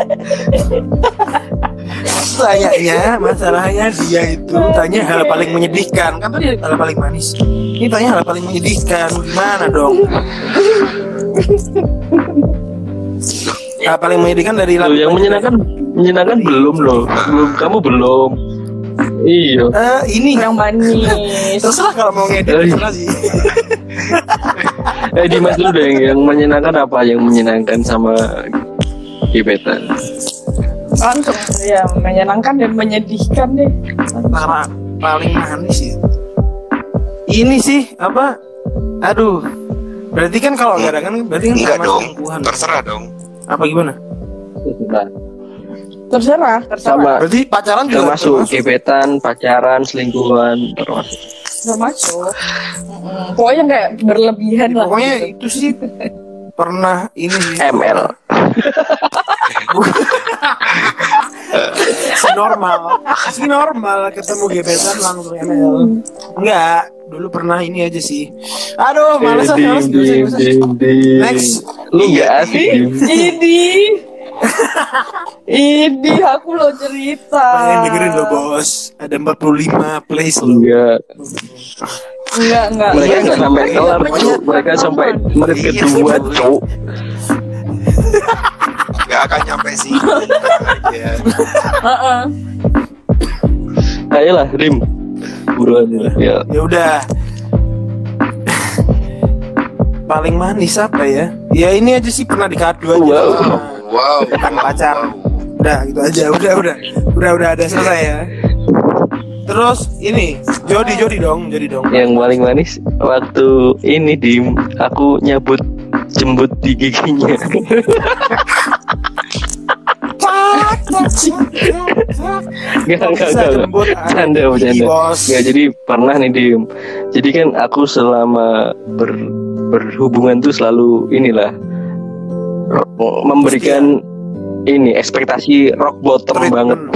Tanyanya masalahnya dia itu tanya hal paling menyedihkan kan tadi hal paling manis ini tanya hal paling menyedihkan gimana dong hal paling menyedihkan dari yang menyenangkan menyenangkan belum loh. Belum kamu belum. Iya. Eh, ini. Yang manis. Terserah kalau mau ngedit Eh. terserah sih. Eh Dimas dulu deh yang menyenangkan apa? Yang menyenangkan sama gebetan. Langsung Ya menyenangkan dan menyedihkan deh. Cara paling manis ya ini sih apa? Aduh. Berarti kan kalau garangan berarti kan Enggak sama dong, selingkuhan terserah dong. apa gimana Terserah Terserah Sama berarti pacaran juga termasuk gebetan, pacaran, selingkuhan, termasuk. Termasuk Mm-mm. Pokoknya kayak berlebihan lah pokoknya gitu. itu sih pernah ini ML. si normal si normal ketemu gebetan langsung ML enggak dulu pernah ini aja sih aduh males ah, males. Next. Lu gak asik dim. Ini Ini aku lo cerita Pengen dengerin lo bos Ada 45 plays lo Enggak. Enggak enggak Mereka Iya, nggak sampai iya, kelar, Cuk. Mereka sampai menit Iya, kedua, iya. Cuk. Gak akan nyampe sih. Ya. Heeh. Ayolah, Rim. Buruan. Ya. Ya udah Paling manis apa ya Ya ini aja sih pernah dikado aja Wow. Wow. Tentang pacar Udah gitu aja Udah udah Udah udah ada selesai ya Terus ini Jody Jody dong Jody dong Yang paling manis waktu ini Dim, aku nyabut jembut di giginya. Enggak, enggak, Bisa enggak. jemput Canda, bercanda. bos. Enggak, jadi pernah nih Dim. Jadi kan aku selama ber berhubungan tuh selalu inilah memberikan ini ekspektasi rock bottom banget.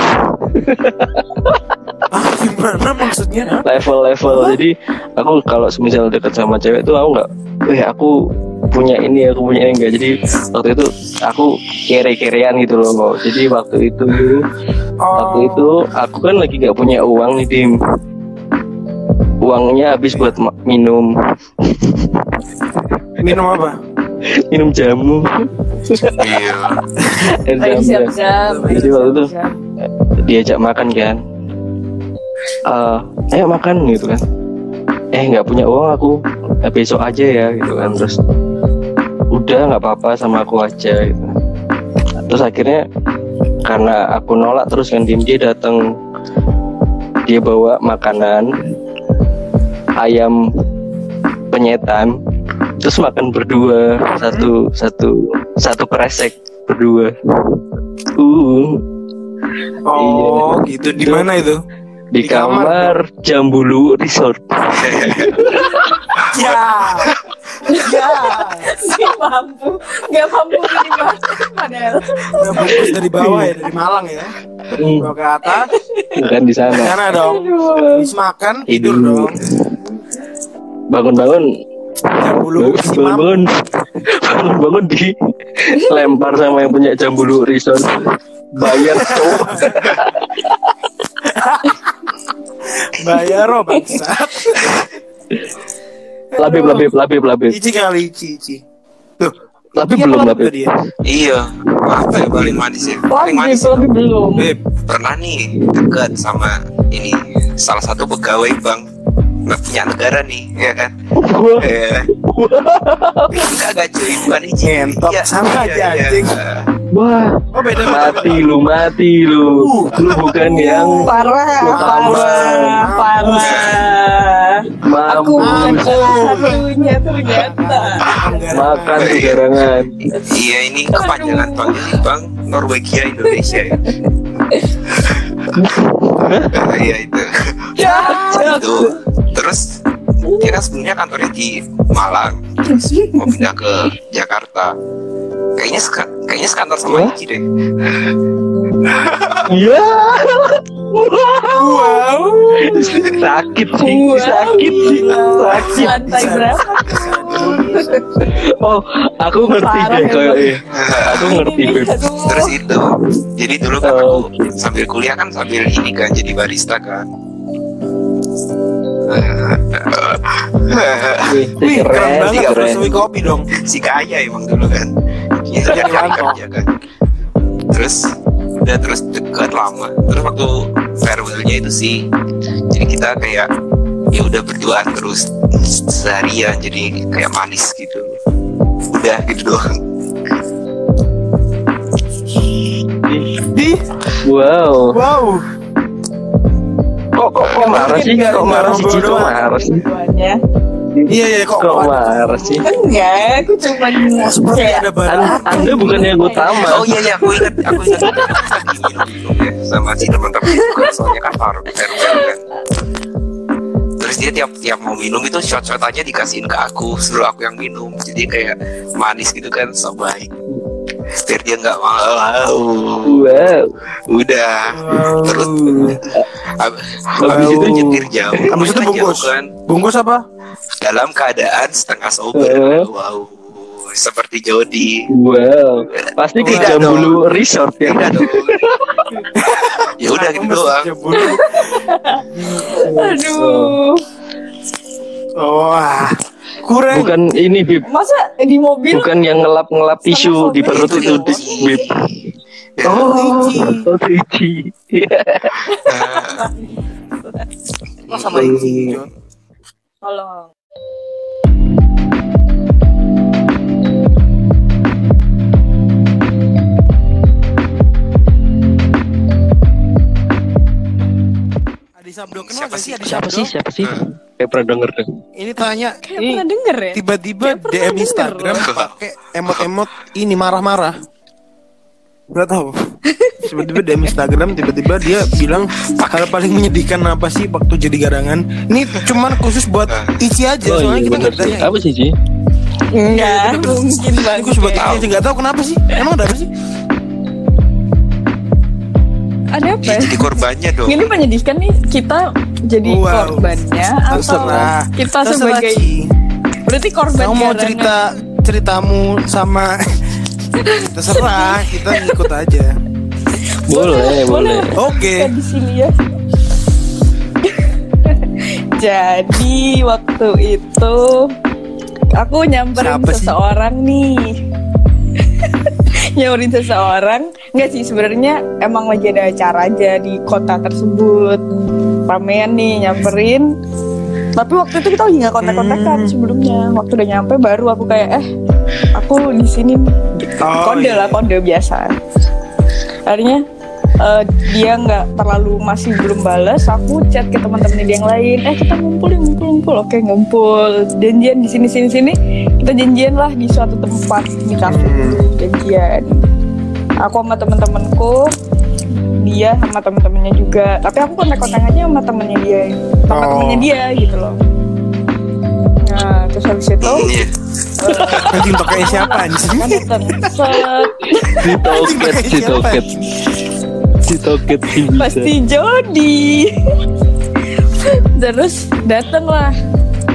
Ah gimana maksudnya? Level-level. Jadi aku kalau semisal dekat sama cewek tuh aku nggak eh aku punya ini aku punya ini enggak jadi waktu itu aku kere-kerean gitu loh jadi waktu itu waktu Oh. itu aku kan lagi nggak punya uang nih tim uangnya habis buat minum. Minum apa? Minum jamu Iya. Jadi waktu itu diajak makan kan. Eh, ayo makan gitu kan. Eh nggak punya uang aku. Eh, besok aja ya gitu kan. Terus udah nggak apa-apa sama aku aja gitu. terus akhirnya karena aku nolak terus kan dia datang dia bawa makanan ayam penyetan terus makan berdua satu satu satu kresek berdua. Uh. Oh gitu. Di mana itu? Di, Di kamar kamar Jambulu Resort. ya. Ya. Si mampu. Gak mampu banget. Padahal. Udah bungkus dari bawah ya dari Malang ya. Hmm, bawa ke atas. Kan di sana. sana dong. Habis makan Tidur. dong. Bangun-bangun, Jambulu si mam bangun-bangun, bangun-bangun di lempar sama yang punya Jambulu Resort. Bayar cowok. bayar oh bangsat Labib, labib, labib, labib. Ici kali Ici Ici tuh Iya, belum tadi ya? Iya. Apa ya paling manis ya? Paling manis. tapi belum. Beb, Pernah nih dekat sama ini salah satu pegawai bank nggak punya negara nih, ya kan? Wah, Eh, enggak enggak cuy, bukan Ici. Ngentot, sama aja, anjing. wah, oh beda mati lu, mati lu. Lu bukan yang Parah, parah, parah. Aku satunya ternyata. makan garangan. Iya ini kepanjangan ini bank Norwegia Indonesia ya. Iya itu. itu. Terus dia kan sebelumnya kantornya di Malang, mau pindah ke Jakarta. Kayaknya kayaknya sekantor sama? Ici deh. Iya. wow sakit sih Wow. sakit sih sakit Lantai berapa? oh aku ngerti deh ya, iya. aku ngerti Beb. Aduh. Terus itu, jadi dulu kan Oh. aku sambil kuliah kan sambil ini kan jadi barista kan. Wih, keren keren banget terus kopi dong. si kaya emang dulu kan kita Jadi cari rantau. kerja kan terus udah terus dekat lama terus waktu farewellnya itu sih jadi kita kayak ya udah berduaan terus seharian jadi kayak manis gitu udah gitu doang wow wow. kok kok kok marah sih kok marah sih doang. marah sih. Iya iya kok. kok marah sih? Enggak, aku cuma Seperti ada An- barang. anda bukan yang utama. Oh iya iya aku ingat aku ingat. Ya sama si teman-teman soalnya kan far- farewell kan. Terus dia tiap tiap mau minum itu shot shotannya dikasihin ke aku suruh aku yang minum. Jadi kayak manis gitu kan so baik. Biar dia nggak mau. Wow. Udah. Terus ab- Habis itu nyetir jauh. Habis itu bungkus. jauh kan. Bungkus apa? Dalam keadaan setengah sober. Eh. wow seperti Jody. Wow. Pasti ke Tidak Jambulu Resort ya. Tidak dong. ya udah gitu doang. aduh. Wah, kurang. bukan ini Bib. Masa di mobil bukan yang ngelap-ngelap tisu di perut itu Itu Bib. Ya, oh oh Oh, sama Ici. Tolong. Adi Sabdo kenal Siapa sih? sih Adi siapa Sabdo? sih siapa sih kayak pernah denger deh Ini tanya Kayak ini pernah denger ya? tiba-tiba DM Instagram pakai emot-emot ini marah-marah. Gak tahu. Tiba-tiba DM Instagram tiba-tiba dia bilang hal paling menyedihkan apa sih waktu jadi garangan. Ini cuman khusus buat Ici aja oh soalnya iya kita bener nggak sih ditanya. apa sih Ci Enggak, mungkin banget. Aku sebagai aja nggak tahu kenapa sih. Emang ada apa sih? Ada apa? Ya, jadi korbannya dong. Ini menyedihkan nih kita jadi Wow. korbannya atau Terserah. kita Terserah, sebagai Ci. berarti korban Kamu mau cerita ceritamu sama terserah kita ngikut aja. Boleh, boleh. Oke. Kita di sini ya. Jadi waktu itu aku nyamperin Siapa sih? seseorang nih. nyamperin seseorang nggak sih sebenarnya emang lagi ada acara aja di kota tersebut ramean nih nyamperin tapi waktu itu kita lagi nggak kontak-kontakan Hmm. sebelumnya waktu udah nyampe baru aku kayak eh aku di sini. Oh, kode iya. lah kode biasa. Akhirnya eh, dia nggak terlalu masih belum balas aku chat ke teman-teman dia yang lain. Eh kita ngumpul yuk, ngumpul ngumpul. Oke ngumpul. Janjian di sini sini sini. Kita janjian lah di suatu tempat di kafe. Hmm. janjian. Aku sama teman-temanku dia sama teman-temannya juga. Tapi aku kontak-kontak aja sama temannya dia. Sama Oh. temannya dia gitu loh. Nah terus habis itu Iya. Anjing pakai siapa anjing? Si toket, si toket. Si toket pasti Jody terus datanglah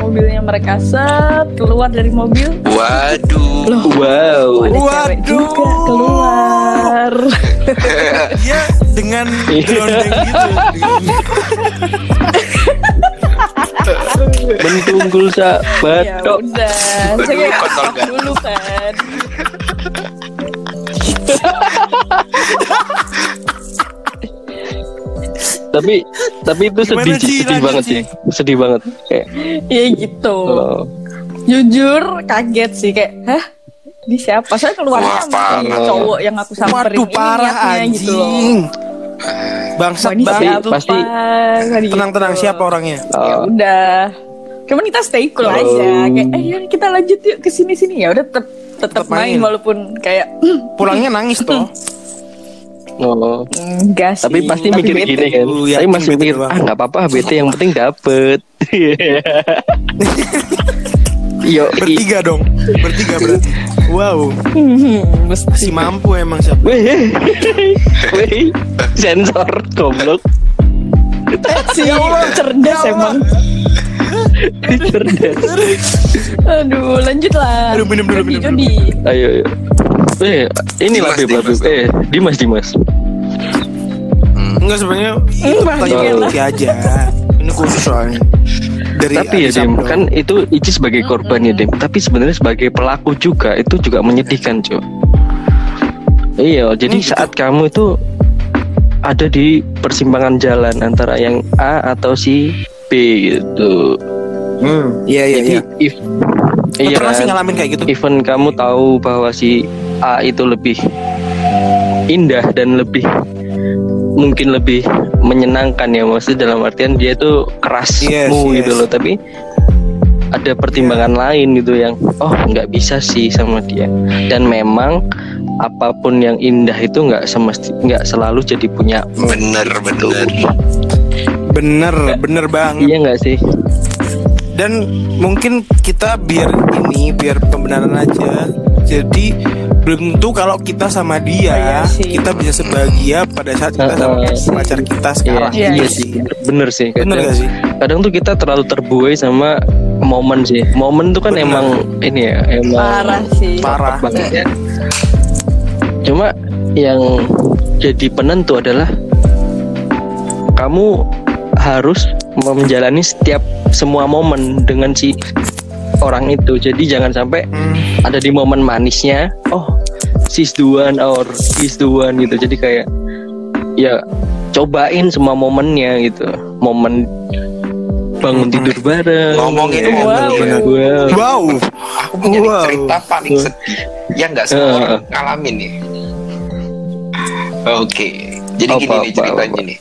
mobilnya mereka set keluar dari mobil Waduh. Wow. ada cewek Waduh. juga keluar Dia dengan gelondeng gitu. Mentunggul sa ya batok. udah Aduh, saya kotor dulu kan Tapi tapi itu sedih sih, sedih banget Ci. sih. Sedih banget. Kayak ya gitu oh. jujur kaget sih kayak hah di siapa saya parah. cowok yang aku samperin Waduh ini parah niatnya gitu loh anjing. Wah, Bangsat ini bang. siapa pasti- Pak? Gitu. Tenang-tenang siapa orangnya? ya oh. udah cuman kita stay cool Oh. aja kayak eh yaudah kita lanjut yuk ke sini sini ya udah tetap tetap Tetep main. main. walaupun kayak Pulangnya nangis toh. Oh. enggak sih Tapi pasti mikir bete. gini kan. Lu Tapi masih mikir doang? ah nggak apa-apa BT yang penting dapet. Yo, Bertiga dong. Bertiga berarti. Wow. Hmm, Si mampu emang siapa? Weh, weh, sensor goblok, si Ya cerdas emang cerdas. aduh lanjut lah Aduh, minum dulu, minum Jody. Ayo, ayo. Eh, ini Dimas. Labib. Eh, Dimas, Dimas. Enggak sebenarnya Hmm, pertanyaan oh. Lucky aja. Ini khusus soalnya. Dari Tapi ya Sabdo. kan itu Ici sebagai korban ya Dim. Tapi sebenarnya sebagai pelaku juga itu juga menyedihkan cuy. Iya, jadi Hmm, gitu. saat kamu itu ada di persimpangan jalan antara yang A atau si B gitu. Hmm, iya iya iya. if iya pernah sih ngalamin kayak gitu? even kamu tahu bahwa si A itu lebih indah dan lebih mungkin lebih menyenangkan ya maksudnya dalam artian dia itu kerasmu Yes, gitu yes. loh tapi ada pertimbangan lain gitu yang oh nggak bisa sih sama dia dan memang apa pun yang indah itu nggak semesti nggak selalu jadi punya Bener bener. Bener, bener banget. iya nggak sih Dan mungkin kita biar ini, biar pembenaran aja. Jadi belum tentu kalau kita sama dia, sih. kita bisa sebahagia pada saat kita sama sih. pacar kita iya sekarang. Iya, iya iya. sih bener, bener sih Bener kadang, gak sih? kadang tuh kita terlalu terbuai sama momen sih momen tuh kan Bener. emang ini ya emang parah sih Parah. banget ya. Cuma yang jadi penentu adalah kamu harus menjalani setiap semua momen dengan si orang itu. Jadi jangan sampai Hmm, ada di momen manisnya, oh she's the one or he's the one gitu. Jadi kayak ya cobain semua momennya gitu. Momen bangun tidur bareng. Ngomongin ya, wow. bener. Wow. Wow. Aku punya nih Wow. cerita paling sedih yang nggak semua Eh. orang ngalamin nih. Oke, jadi Apa, gini nih apa, ceritanya apa? nih.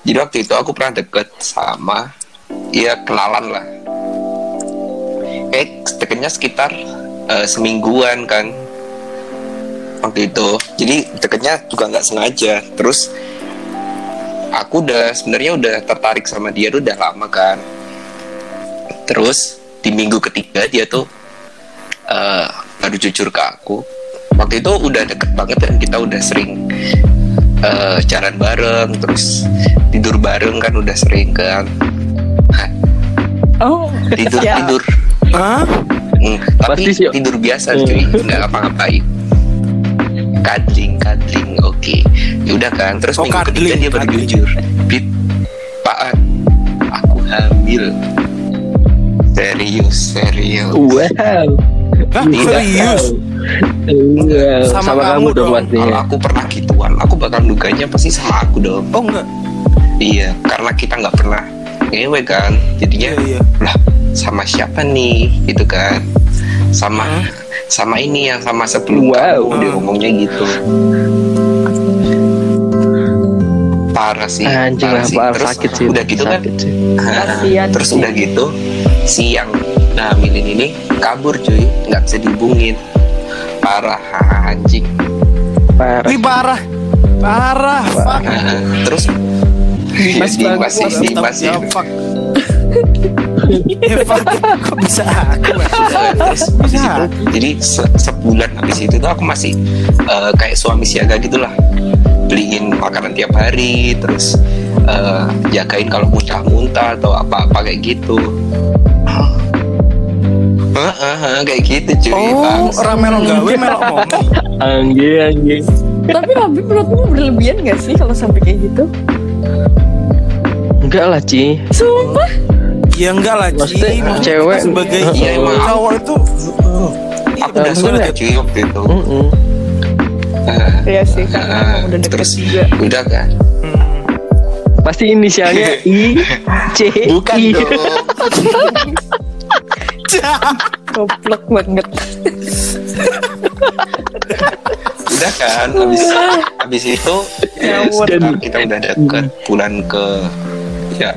Jadi waktu itu aku pernah deket sama ya kenalan lah. Eh deketnya sekitar eh, semingguan kan waktu itu. Jadi deketnya juga nggak sengaja. Terus aku udah sebenarnya udah tertarik sama dia tuh udah lama kan. Terus di minggu ketiga dia tuh eh, baru jujur ke aku waktu itu udah deket banget dan kita udah sering eh, jalan bareng terus tidur bareng kan udah sering kan Oh, tidur Ya. tidur Hah? Hmm, tapi Pasti sih. tidur biasa cuy nggak apa-ngapain kadling kadling oke yaudah kan terus Oh, minggu ketiga cuddling, dia baru cuddling. jujur Bib Pak aku hamil serius serius Wow. Hah? Tidak. Serius? Iya, Sama sama, kamu kamu dong dong. pastinya. kalau aku pernah gituan aku bakal duganya pasti sama aku dong Oh enggak. Iya karena kita nggak pernah ngewe kan jadinya Iya, iya. lah sama siapa nih gitu kan sama sama ini yang sama sebelum Wow. kamu dia ngomongnya gitu parah sih Anjing lah, sih. parah terus sakit sih. udah gitu kan Sakit sih. Kasian terus sih. udah gitu si yang hamilin ini kabur cuy nggak bisa dihubungin parah anjing Parah. Wih parah. Parah. Fuck. Nah, terus Mas bagus. masih sih masih Ya, fuck. Eh, fuck. Kok bisa aku? ya? terus habis Bisa. itu jadi se- sebulan habis itu tuh aku masih eh, kayak suami siaga gitulah beliin makanan tiap hari terus eh, jagain kalau muntah-muntah atau apa-apa kayak gitu Heeh, heeh, kayak gitu cuy Oh, Bangsa. orang melok gawe melok momi. Angge, angge. Tapi Habib menurutmu berlebihan gak sih kalau sampai kayak gitu? Enggak lah, Ci. Sumpah. Ya enggak lah, Ci. Maksudnya cewek. sebagai Iya, emang. cowok itu aku udah sulit ya? cuy waktu itu Iya sih, karena heeh. emang udah deket terus juga. udah kan hmm, Pasti inisialnya I C bukan I. dong Goblok banget. udah kan habis habis itu ya, sekitar kita udah deket bulan ke ya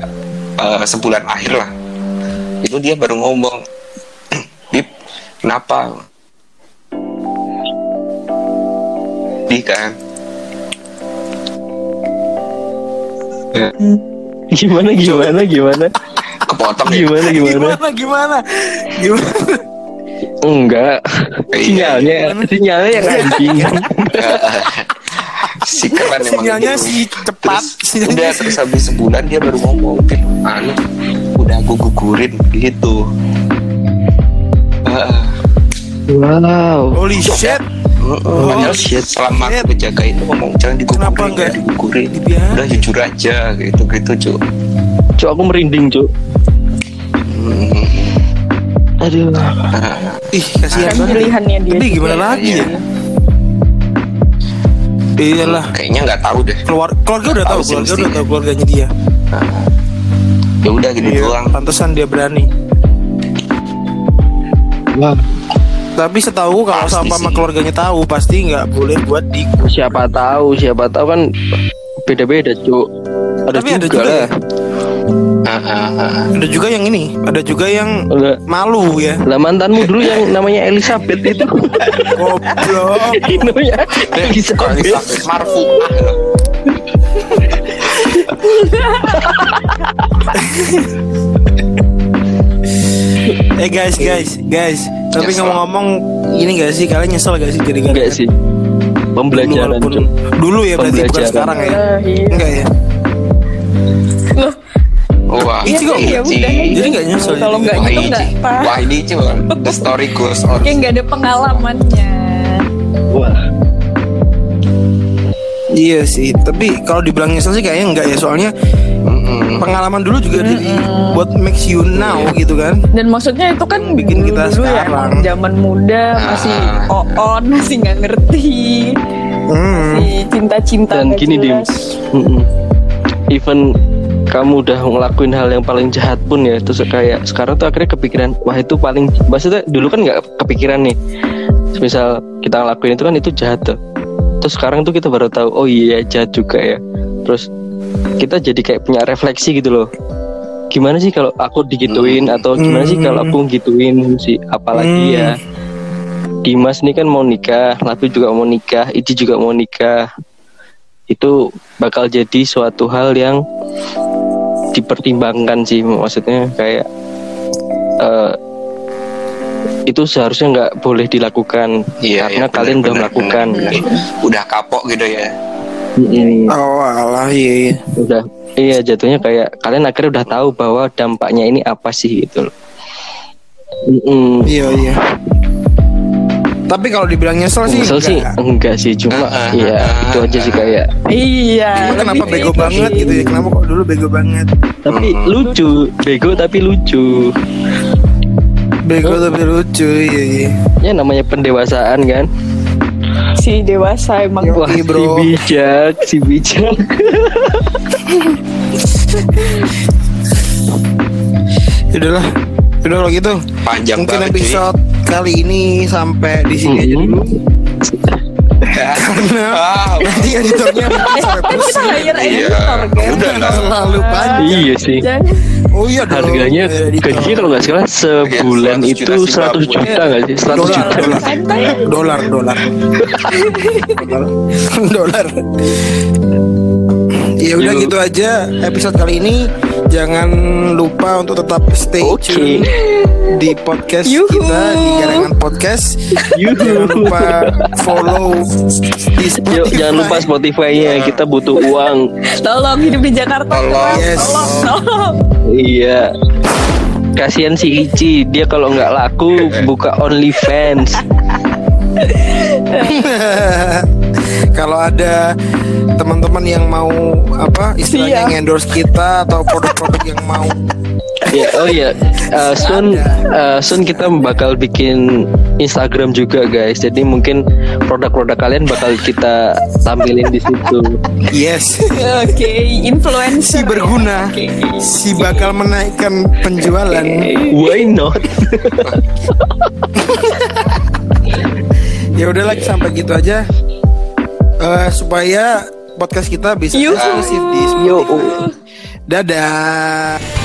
eh, sebulan akhir lah itu dia baru ngomong bib kenapa di kan Ya, Gimana gimana gimana? kepotong ya Gimana gimana? gimana gimana? Gimana? Enggak. Iya. Sinyalnya sinyalnya yang anjing. si keren emang Sinyalnya gitu. si cepat. terus Sinyalnya udah terus habis sebulan dia baru ngomong "Bib, anu udah aku gugurin gitu Ah, Wow. Holy shit. Oh, padahal shit. selama Shit. aku menjaga itu ngomong jangan digugurin, Kenapa enggak digugurin. dibiarin? Udah jujur aja gitu gitu cuy. Cuk aku merinding, Cuk. Hmm, Aduh. ah, Ih, kasihan Kan banget. pilihannya dia. Tapi gimana ya. lagi Iya. ya? Iyalah. kayaknya nggak tahu deh. Keluar, keluarga udah tahu, Tahu keluarga udah tahu keluarganya dia. Ya udah gitu Iya, doang. pantesan dia berani. Wah. Tapi setahu kalau sama sama sih. keluarganya tahu pasti nggak boleh buat di. Siapa tahu, siapa tahu kan beda-beda, Cuk. Ada Tapi ada juga, juga lah. ya. Ah, ah, ah. Ada juga yang ini, ada juga yang Enggak. malu ya. Lah mantanmu dulu yang namanya Elizabeth itu. Goblok. namanya Elizabeth. Elizabeth marfu'ah loh. eh guys, guys, guys. Tapi ngomong-ngomong, ini gak sih kalian nyesel gak sih jadi Enggak sih. Pembelajaran, Walaupun Cuk. dulu ya berarti bukan sekarang ya. Ah, iya. Enggak ya. Loh, Wah, Iya, iya kok. ya udah. Jadi nggak nyesel Kalau nggak Wah gitu ini, nggak apa. wah ini cuy, the story goes on. Kayak nggak ada pengalamannya. Wah. Iya sih, tapi kalau dibilang nyesel sih kayaknya enggak ya soalnya Mm-mm. pengalaman dulu juga jadi buat makes you now gitu kan. Dan maksudnya itu kan Bikin kita dulu ya sekarang. emang zaman muda masih Ah. on masih nggak ngerti Hmm. masih cinta-cinta Dan gini, Dim. jelas. Mm-mm. Even kamu udah ngelakuin hal yang paling jahat pun ya terus kayak sekarang tuh akhirnya kepikiran wah itu paling maksudnya dulu kan nggak kepikiran nih. Misal kita ngelakuin itu kan itu jahat tuh. Terus sekarang tuh kita baru tahu oh iya jahat juga ya. Terus kita jadi kayak punya refleksi gitu loh. Gimana sih kalau aku digituin atau gimana sih kalau aku gituin si apalagi ya? Dimas nih kan mau nikah Lapi juga mau nikah Iji juga mau nikah. Itu bakal jadi suatu hal yang dipertimbangkan sih maksudnya kayak eh, itu seharusnya nggak boleh dilakukan Iya, karena iya, kalian udah melakukan benar, benar. Udah kapok gitu ya. Mm-mm. Oh alah iya, iya. udah iya jatuhnya kayak kalian akhirnya udah tahu bahwa dampaknya ini apa sih gitu loh Mm-mm. Iya iya. Tapi kalau dibilang nyesel sih Nyesel sih enggak. enggak sih cuma Ah, ah, ya ah, itu aja sih kayak Iya. Cuma kenapa bego itu banget gitu ya? Kenapa kok dulu bego banget? tapi Mm-mm. lucu bego tapi lucu Bego tapi lucu iya iya. ya namanya pendewasaan kan Si dewasa emang. Yo. wah si bro. bijak si bijak Udahlah. Udah kalau gitu. Panjang Mungkin banget cuy. Kali ini sampai di sini aja Mm-mm. dulu. Karena Ah, nanti editornya sampai Kan pusing. Iya. kan. Udah lah. Terlalu panjang. iya sih. Oh iya dong. harganya editor. gaji kalau nggak salah sebulan 100 itu juta 100 Zimbabwe. juta nggak sih 100 dolar juta dolar dolar dolar ya udah gitu aja episode kali ini jangan lupa untuk tetap stay Oke. tune di podcast Yuhu. kita di Garangan Podcast jangan lupa follow di Spotify Yuk jangan lupa Spotify-nya kita butuh uang. Tolong hidup di Jakarta. Tolong. Yes. Tolong, tolong. Iya. Kasihan si Ici, dia kalau nggak laku buka OnlyFans. kalau ada teman-teman yang mau apa istilahnya Siap. endorse kita atau produk-produk yang mau Ya, oh iya, Eh, soon, eh, soon kita bakal bikin Instagram juga guys. Jadi mungkin produk-produk kalian bakal kita tampilin di situ. yes Oke, influencer. si berguna Oke. si bakal menaikkan penjualan Why not? ya udahlah sampai gitu aja Eh, supaya podcast kita bisa eksklusif di Yo. Spotify. Dadah.